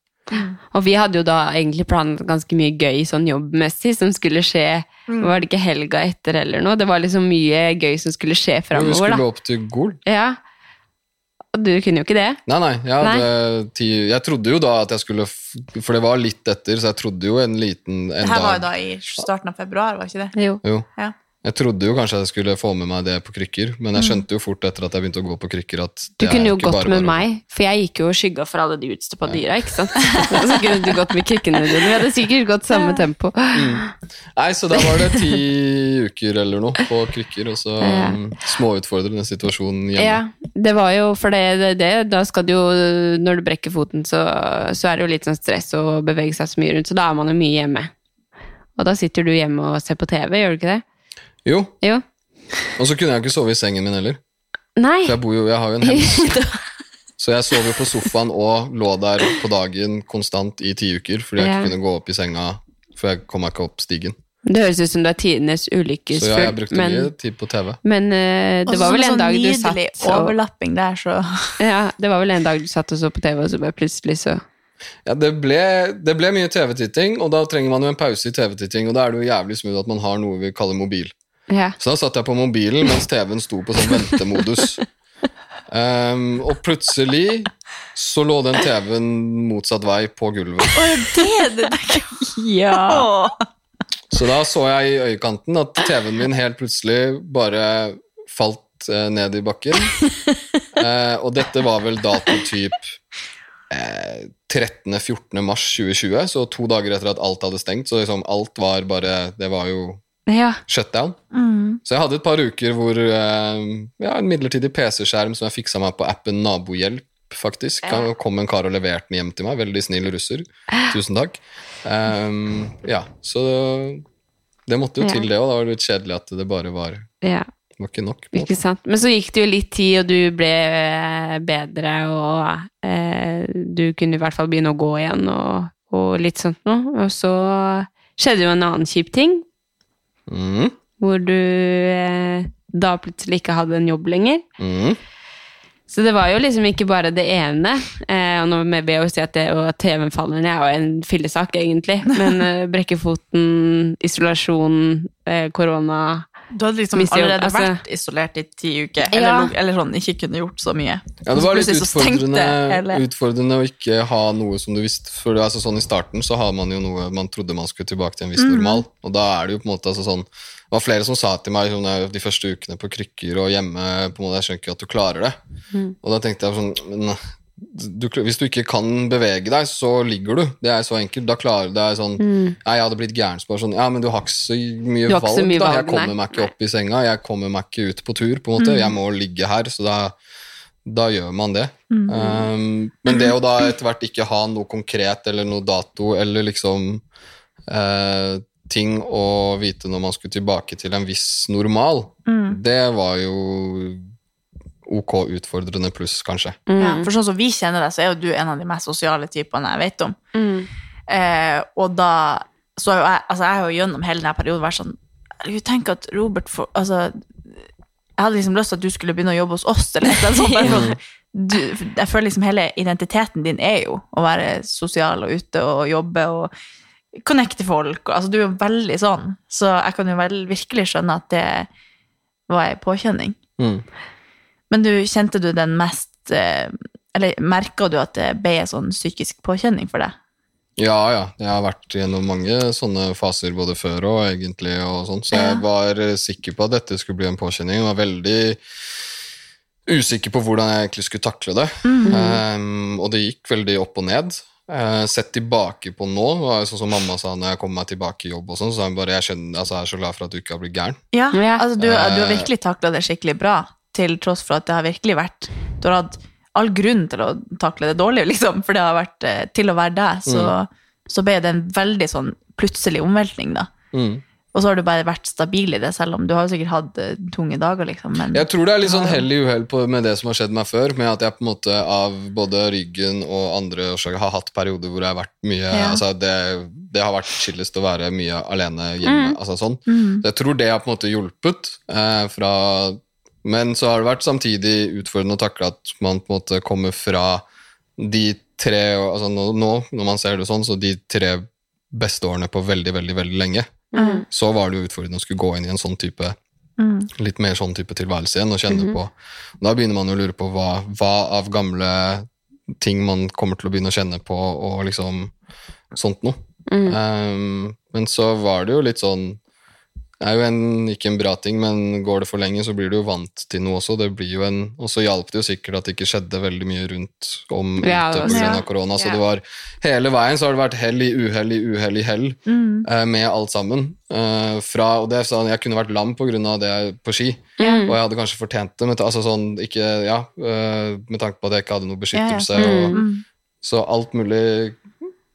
Og vi hadde jo da egentlig planlagt ganske mye gøy sånn jobbmessig som skulle skje Mm. Var det ikke helga etter eller noe? Det var liksom mye gøy som skulle skje Men vi skulle da. opp til Gol. Ja. Og du kunne jo ikke det. Nei, nei, jeg, Nei. hadde ti, jeg trodde jo da at jeg skulle For det var litt etter, så jeg trodde jo en liten en Det her var jo da i starten av februar, var ikke det? Jo. Jo. Ja. Jeg trodde jo kanskje jeg skulle få med meg det på krykker, men jeg Mm. skjønte jo fort etter at jeg begynte å gå på krykker at Du kunne jo gått bare med bare. meg, for jeg gikk jo og skygga for alle de utstoppa dyra, ikke sant? Så kunne du gått med krykkene dine. Vi hadde sikkert gått samme tempo. Nei, så da var det ti uker eller noe på krykker, og så Ja. um, småutfordrende situasjon hjemme. Ja, det var jo for det, det, det Da skal du jo Når du brekker foten, så, så er det jo litt sånn stress å bevege seg så mye rundt, så da er man jo mye hjemme. Og da sitter du hjemme og ser på TV, gjør du ikke det? Jo, Jo. og så kunne jeg ikke sove i sengen min heller. Nei. For jeg, bor jo, jeg har jo en hems. Så jeg sov jo på sofaen og lå der på dagen konstant i ti uker fordi jeg Ja. ikke kunne gå opp i senga, for jeg kom meg ikke opp stigen. Det høres ut som du er tidenes Så ja, jeg brukte men, mye tid på TV. men uh, det var vel sånn en dag du satt og overlapping der, så Ja, det var vel en dag du satt og så på TV, og så bare plutselig så Ja, det ble, det ble mye TV-titting, og da trenger man jo en pause i TV-titting, og da er det jo jævlig smooth at man har noe vi kaller mobil. Ja. Så da satt jeg på mobilen mens TV-en sto på sånn ventemodus. Um, og plutselig så lå den TV-en motsatt vei på gulvet. Å, det er det Ja. Så da så jeg i øyekanten at TV-en min helt plutselig bare falt uh, ned i bakken. Uh, og dette var vel datotyp uh, 13.-14. mars 2020, så to dager etter at alt hadde stengt. Så liksom alt var bare Det var jo ja. shutdown. Mm. Så jeg hadde et par uker hvor eh, ja, en midlertidig PC-skjerm som jeg fiksa meg på appen Nabohjelp, faktisk. Ja. kom en kar og leverte den hjem til meg. Veldig snill russer. Tusen takk. Um, ja, så det måtte jo til, det òg. Da var det litt kjedelig at det bare var, ja. var ikke nok. Ikke sant. Men så gikk det jo litt tid, og du ble eh, bedre, og eh, du kunne i hvert fall begynne å gå igjen, og, og litt sånt noe. Og så skjedde jo en annen kjip ting, Mhm, hvor du eh, da plutselig ikke hadde en jobb lenger. Mm. Så det var jo liksom ikke bare det ene. Eh, og nå vil jeg jo si at, det, og TV-en faller ned er jo en fillesak, egentlig. Men eh, brekke foten, isolasjon, eh, korona Du hadde liksom allerede altså. vært isolert i ti uker, eller, Ja. eller, eller sånn, ikke kunne gjort så mye. Ja, det var litt utfordrende, utfordrende å ikke ha noe som du visste For altså sånn I starten så har man jo noe man trodde man skulle tilbake til en viss mm. normal. Og da er det jo på en måte altså sånn Det var flere som sa til meg sånn, de første ukene på krykker og hjemme på en måte, Jeg skjønner ikke at du klarer det. Mm. Og da tenkte jeg sånn men, du, Hvis du ikke kan bevege deg, så ligger du. Det er så enkelt. Da klarer du deg sånn Mm. ja, Jeg hadde blitt gæren. på Sånn, ja, men du har ikke så mye valg. så mye valg, Jeg kommer meg ikke opp i senga, jeg kommer meg ikke ut på tur. på en måte. Mm. Jeg må ligge her, så da, da gjør man det. Mm. Um, men det å da etter hvert ikke ha noe konkret eller noe dato eller liksom uh, ting å vite når man skulle tilbake til en viss normal, Mm. det var jo ok utfordrende pluss, kanskje. Ja, for sånn som vi kjenner deg, så er jo du en av de mest sosiale typene jeg vet om. Eh, og da så har jo jeg, altså jeg har jo gjennom hele denne perioden vært sånn Herregud, tenk at Robert får Altså, jeg hadde liksom lyst til at du skulle begynne å jobbe hos oss, eller noe sånt. Du, jeg føler liksom hele identiteten din er jo å være sosial og ute og jobbe og connecte folk. Og, altså, du er jo veldig sånn, så jeg kan jo vel virkelig skjønne at det var ei påkjenning. Mm. Men du, kjente du den mest eh, Eller merka du at det ble en sånn psykisk påkjenning for deg? Ja, ja. Jeg har vært gjennom mange sånne faser både før og egentlig, og sånn, så jeg var sikker på at dette skulle bli en påkjenning. Jeg var veldig usikker på hvordan jeg egentlig skulle takle det. Mhm. Um, og det gikk veldig opp og ned. Uh, sett tilbake på nå, var sånn som mamma sa når jeg kom meg tilbake i jobb, og sånn, så sa hun bare jeg, skjønner, altså, jeg er så glad for at du ikke har blitt gæren. Ja, altså du, du har Eh. virkelig takla det skikkelig bra, til tross for at det har virkelig vært Du har hatt all grunn til å takle det dårlig, liksom, for det har vært eh, til å være deg, så, Mm. så ble det en veldig sånn plutselig omveltning, da. Mm. Og så har du bare vært stabil i det, selv om du har jo sikkert hatt eh, tunge dager, liksom. Men Jeg tror det er litt sånn hell i uhell med det som har skjedd meg før, med at jeg på en måte av både ryggen og andre årsaker har hatt perioder hvor jeg har vært mye Ja. altså det, det har vært chillest å være mye alene hjemme. Mm. altså sånn. Mm. Så jeg tror det har på en måte hjulpet. Eh, fra, men så har det vært samtidig utfordrende å takle at man på en måte kommer fra de tre altså nå, nå, når man ser det sånn, så de tre beste årene på veldig, veldig, veldig lenge. Mm. Så var det jo utfordrende å skulle gå inn i en sånn type Mm. litt mer sånn type tilværelse igjen og kjenne Mhm. på Da begynner man jo å lure på hva, hva av gamle ting man kommer til å begynne å kjenne på, og liksom sånt noe. Mm. Um, men så var det jo litt sånn er jo en, ikke en bra ting, men går det for lenge, så blir du jo vant til noe også. Det blir jo en, og så hjalp det jo sikkert at det ikke skjedde veldig mye rundt om Ja, ute pga. ja. korona. Så det var hele veien så har det vært hell i uhell i uhell i hell Mm. eh, med alt sammen. Uh, fra, og det sånn, Jeg kunne vært lam pga. det på ski, Mm. og jeg hadde kanskje fortjent det. Men, altså sånn, ikke, ja, uh, med tanke på at jeg ikke hadde noe beskyttelse. Ja, ja. Og, Mm. Så alt mulig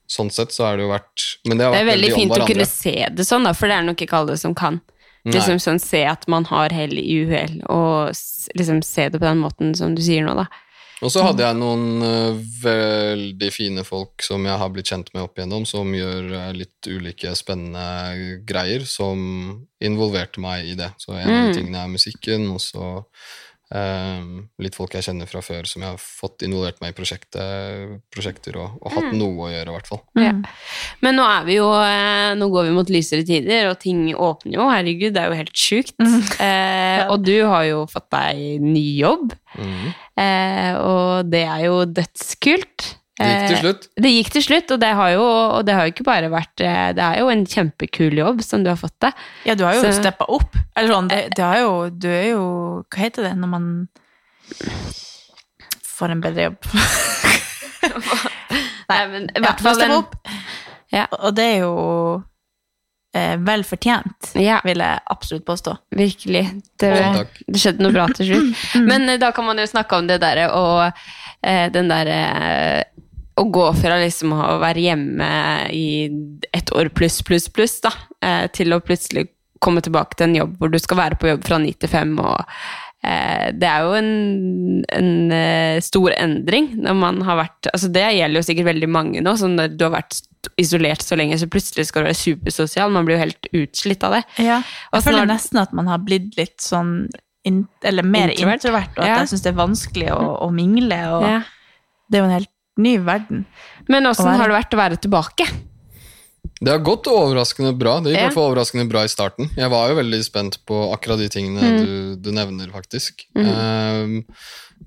Sånn sett så har det jo vært Men det har Det vært er veldig veldig fint å kunne se det sånn, da, for det er nok ikke alle som kan. Liksom sånn, Se at man har hell i uhell, og liksom se det på den måten som du sier nå, da. Og så hadde jeg noen uh, veldig fine folk som jeg har blitt kjent med opp igjennom, som gjør uh, litt ulike spennende greier, som involverte meg i det. Så en av Mm. de tingene er musikken, og så eh, litt folk jeg kjenner fra før som jeg har fått involvert meg i prosjekter, og, og hatt Mm. noe å gjøre, i hvert fall. Ja. Men nå er vi jo eh, Nå går vi mot lysere tider, og ting åpner jo. Herregud, det er jo helt sjukt. Eh, og du har jo fått deg ny jobb, mm. eh, og det er jo dødskult. Det gikk til Eh, slutt. Det gikk til slutt, og det har jo, og det har jo ikke bare vært eh, Det er jo en kjempekul jobb som du har fått deg. Ja, du har jo steppa opp. Eller sånn, det, det er jo, du er jo Hva heter det når man får en bedre jobb? Nei, men i Ja, hvert fall ja, opp. opp. Og det er jo eh, vel fortjent, vil jeg absolutt påstå. Virkelig. Det, det skjedde noe bra til slutt. Men eh, da kan man jo snakke om det derre og eh, den derre eh, Å gå fra liksom å være hjemme i et år pluss, pluss, pluss, da, eh, til å plutselig komme tilbake til en jobb hvor du skal være på jobb fra ni til fem, og eh, det er jo en, en eh, stor endring når man har vært altså Det gjelder jo sikkert veldig mange nå. Sånn når du har vært isolert så lenge, så plutselig skal du være supersosial. Man blir jo helt utslitt av det. Ja, jeg føler når, nesten at man har blitt litt sånn in, Eller mer Introvert. introvert, og at Ja. jeg syns det er vanskelig å, å mingle. Og Ja. Det er jo en helt ny verden. Men åssen har det vært å være tilbake? Det har gått overraskende bra. Det gikk i Ja. overraskende bra i starten. Jeg var jo veldig spent på akkurat de tingene Mm. du, du nevner, faktisk. Mm. Ehm,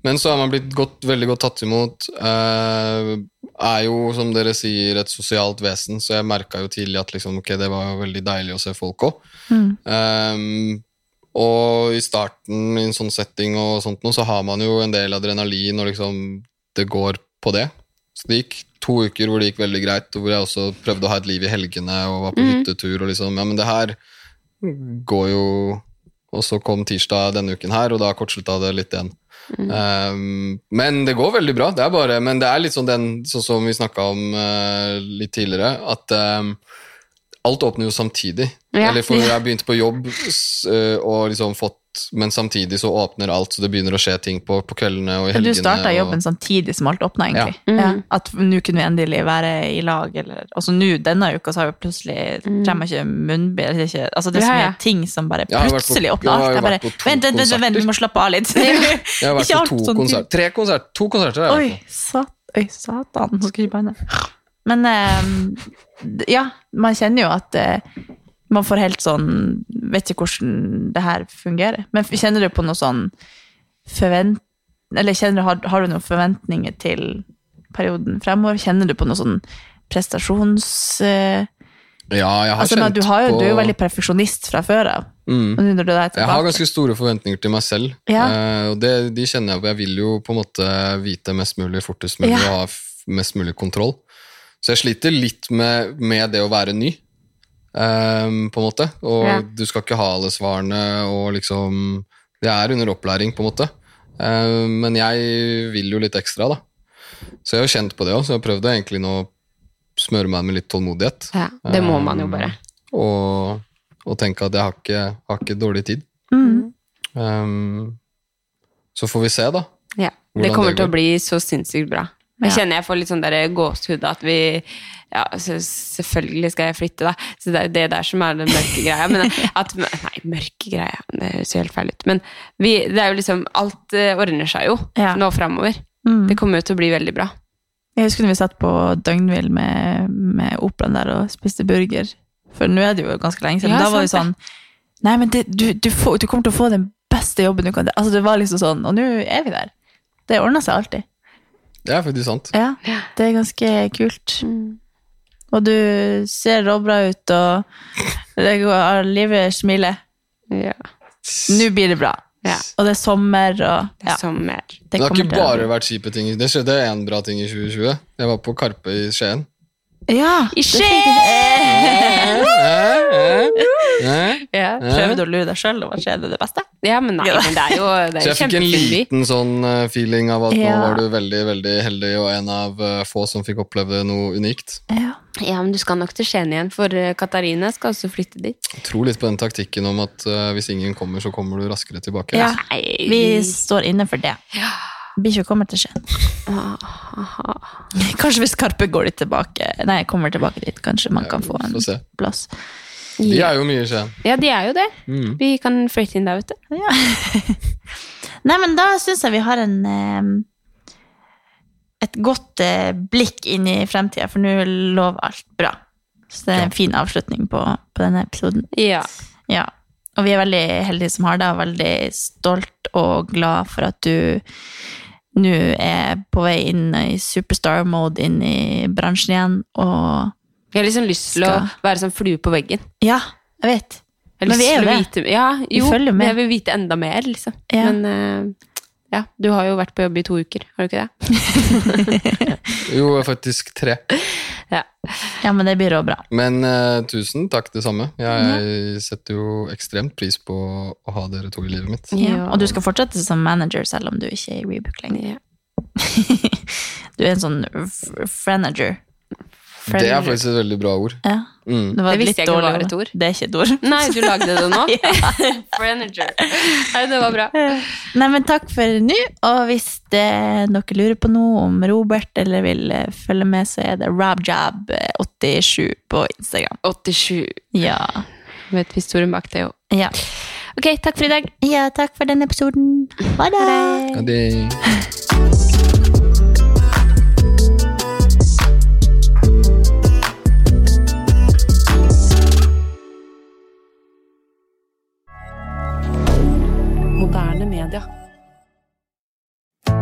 men så har man blitt godt, veldig godt tatt imot. Uh, er jo, som dere sier, et sosialt vesen, så jeg merka jo tidlig at liksom, okay, det var veldig deilig å se folk òg. Mm. og i starten, i en sånn setting og sånt noe, så har man jo en del adrenalin, og liksom det går på det. Så det gikk to uker hvor det gikk veldig greit, og hvor jeg også prøvde å ha et liv i helgene og var på mm. hyttetur og liksom Ja, men det her går jo Og så kom tirsdag denne uken her, og da kortslutta det litt igjen. Um, men det går veldig bra. Det er bare, men det er litt sånn, den, sånn som vi snakka om uh, litt tidligere, at um, alt åpner jo samtidig. Ja. Eller for jeg begynte på jobb eh, og liksom fått Men samtidig så åpner alt, så det begynner å skje ting på, på kveldene og i Du starta jobben og- samtidig som alt åpna, egentlig. Ja. Ja. Mm. At nå kunne vi endelig være i lag, eller Altså nå, denne uka, så har jo plutselig trenger ikke munnbind ikke, Altså det er så mye ja. ting som bare plutselig åpner jeg har alt. jo Jeg bare vært på to Vent, vent, vent, vent, vi må slappe av litt. Jeg har vært på to sånn konserter. Tre konserter. To konserter jeg Oi, sat, oi, satan. Nå skal jeg ikke banne. Men um, ja, man kjenner jo at eh, man får helt sånn Vet ikke hvordan det her fungerer. Men kjenner du på noe sånn forvent... Eller kjenner, har, har du noen forventninger til perioden fremover? Kjenner du på noe sånn prestasjons... Eh. Ja, jeg har altså, kjent du, har jo, på du er jo veldig perfeksjonist fra før av. Mm. Jeg har ganske store forventninger til meg selv, Ja. uh, og det, de kjenner jeg på. Jeg vil jo på en måte vite mest mulig, fortest mulig, Ja. og ha mest mulig kontroll. Så jeg sliter litt med, med det å være ny, eh, på en måte. Og Ja. du skal ikke ha alle svarene, og liksom Det er under opplæring, på en måte. Um, men jeg vil jo litt ekstra, da. Så jeg har kjent på det òg, så jeg har prøvd egentlig nå smøre meg med litt tålmodighet. Ja, det må man jo bare. Og, og tenke at jeg har ikke, har ikke dårlig tid. Mm. Um, så får vi se, da. Ja, det kommer det til å bli så sinnssykt bra. Jeg kjenner jeg får litt sånn gåsehud at vi Ja, så selvfølgelig skal jeg flytte, da. Så det er det der som er den mørke greia. Men at Nei, mørke greia, det høres jo helt feil ut. Men vi, det er jo liksom Alt eh, ordner seg jo Ja. nå framover. Mm. Det kommer jo til å bli veldig bra. Jeg husker når vi satt på Døgnvill med, med operaen der og spiste burger. For nå er det jo ganske lenge siden. Ja, da var det jo sånn Nei, men det, du, du, får, du kommer til å få den beste jobben du kan Altså, det var liksom sånn Og nå er vi der. Det ordner seg alltid. Det er faktisk sant. Ja, det er ganske kult. Og du ser råbra ut, og det går, livet smiler. Ja. Nå blir det bra. Ja. Og det er sommer, og Det er sommer. det Det har ikke bare vært kjipe ting. Det skjedde én bra ting i 2020. Jeg var på Karpe i Skien. Ja, I Eh? Ja. Prøver du å lure deg sjøl om at skjer det det beste? ja, men nei, men det er jo, det Så er jo jeg fikk en liten sånn eh, feeling av at nå var du veldig veldig heldig og en av eh, få som fikk oppleve noe unikt. Ja. Ja, men du skal nok til Skien igjen, for eh, Katarina skal også flytte dit. Jeg tror litt på den taktikken om at uh, hvis ingen kommer, så kommer du raskere tilbake. Ja. altså. Vi står inne for det. Bikkja kommer til Skien. Kanskje hvis Karpe går litt tilbake Nei, kommer tilbake dit, kanskje man kan få en Få se. plass. De er jo mye i Skien. Ja, de er jo det. Mm. Vi kan flytte inn der, vet du. Ja. Nei, men da syns jeg vi har en eh, et godt eh, blikk inn i fremtida, for nå lover alt bra. Så det er en fin avslutning på, på denne episoden. Ja. Ja. Og vi er veldig heldige som har deg, og veldig stolt og glad for at du nå er på vei inn i superstar-mode inn i bransjen igjen, og Jeg har liksom lyst til å være sånn flue på veggen. Ja, jeg vet. Jeg Men vi er jo det. Vite, ja, Vi følger med. men jeg vil vite enda mer, liksom. Ja. Men uh, ja, du har jo vært på jobb i to uker, har du ikke det? Jo, faktisk tre. Ja. Ja, men det blir også bra. Men uh, tusen takk, det samme. Jeg setter jo ekstremt pris på å ha dere to i livet mitt. Ja. Og du skal fortsette som manager selv om du ikke er i Rebook lenger. du er en sånn f- frenager. Det er faktisk et veldig bra ord. Ja. Mm. Det var Det visste jeg ikke var et ord. Det er ikke et ord. Nei, du lagde det nå? Frenager. Nei, det var bra. Nei, men takk for nå. Og hvis det, dere lurer på noe om Robert eller vil eh, følge med, så er det RobJab87 på Instagram. 87. Ja. Vet historien bak det jo. ja. Ok, takk for i dag. Ja, takk for denne episoden. Ha det! Ha det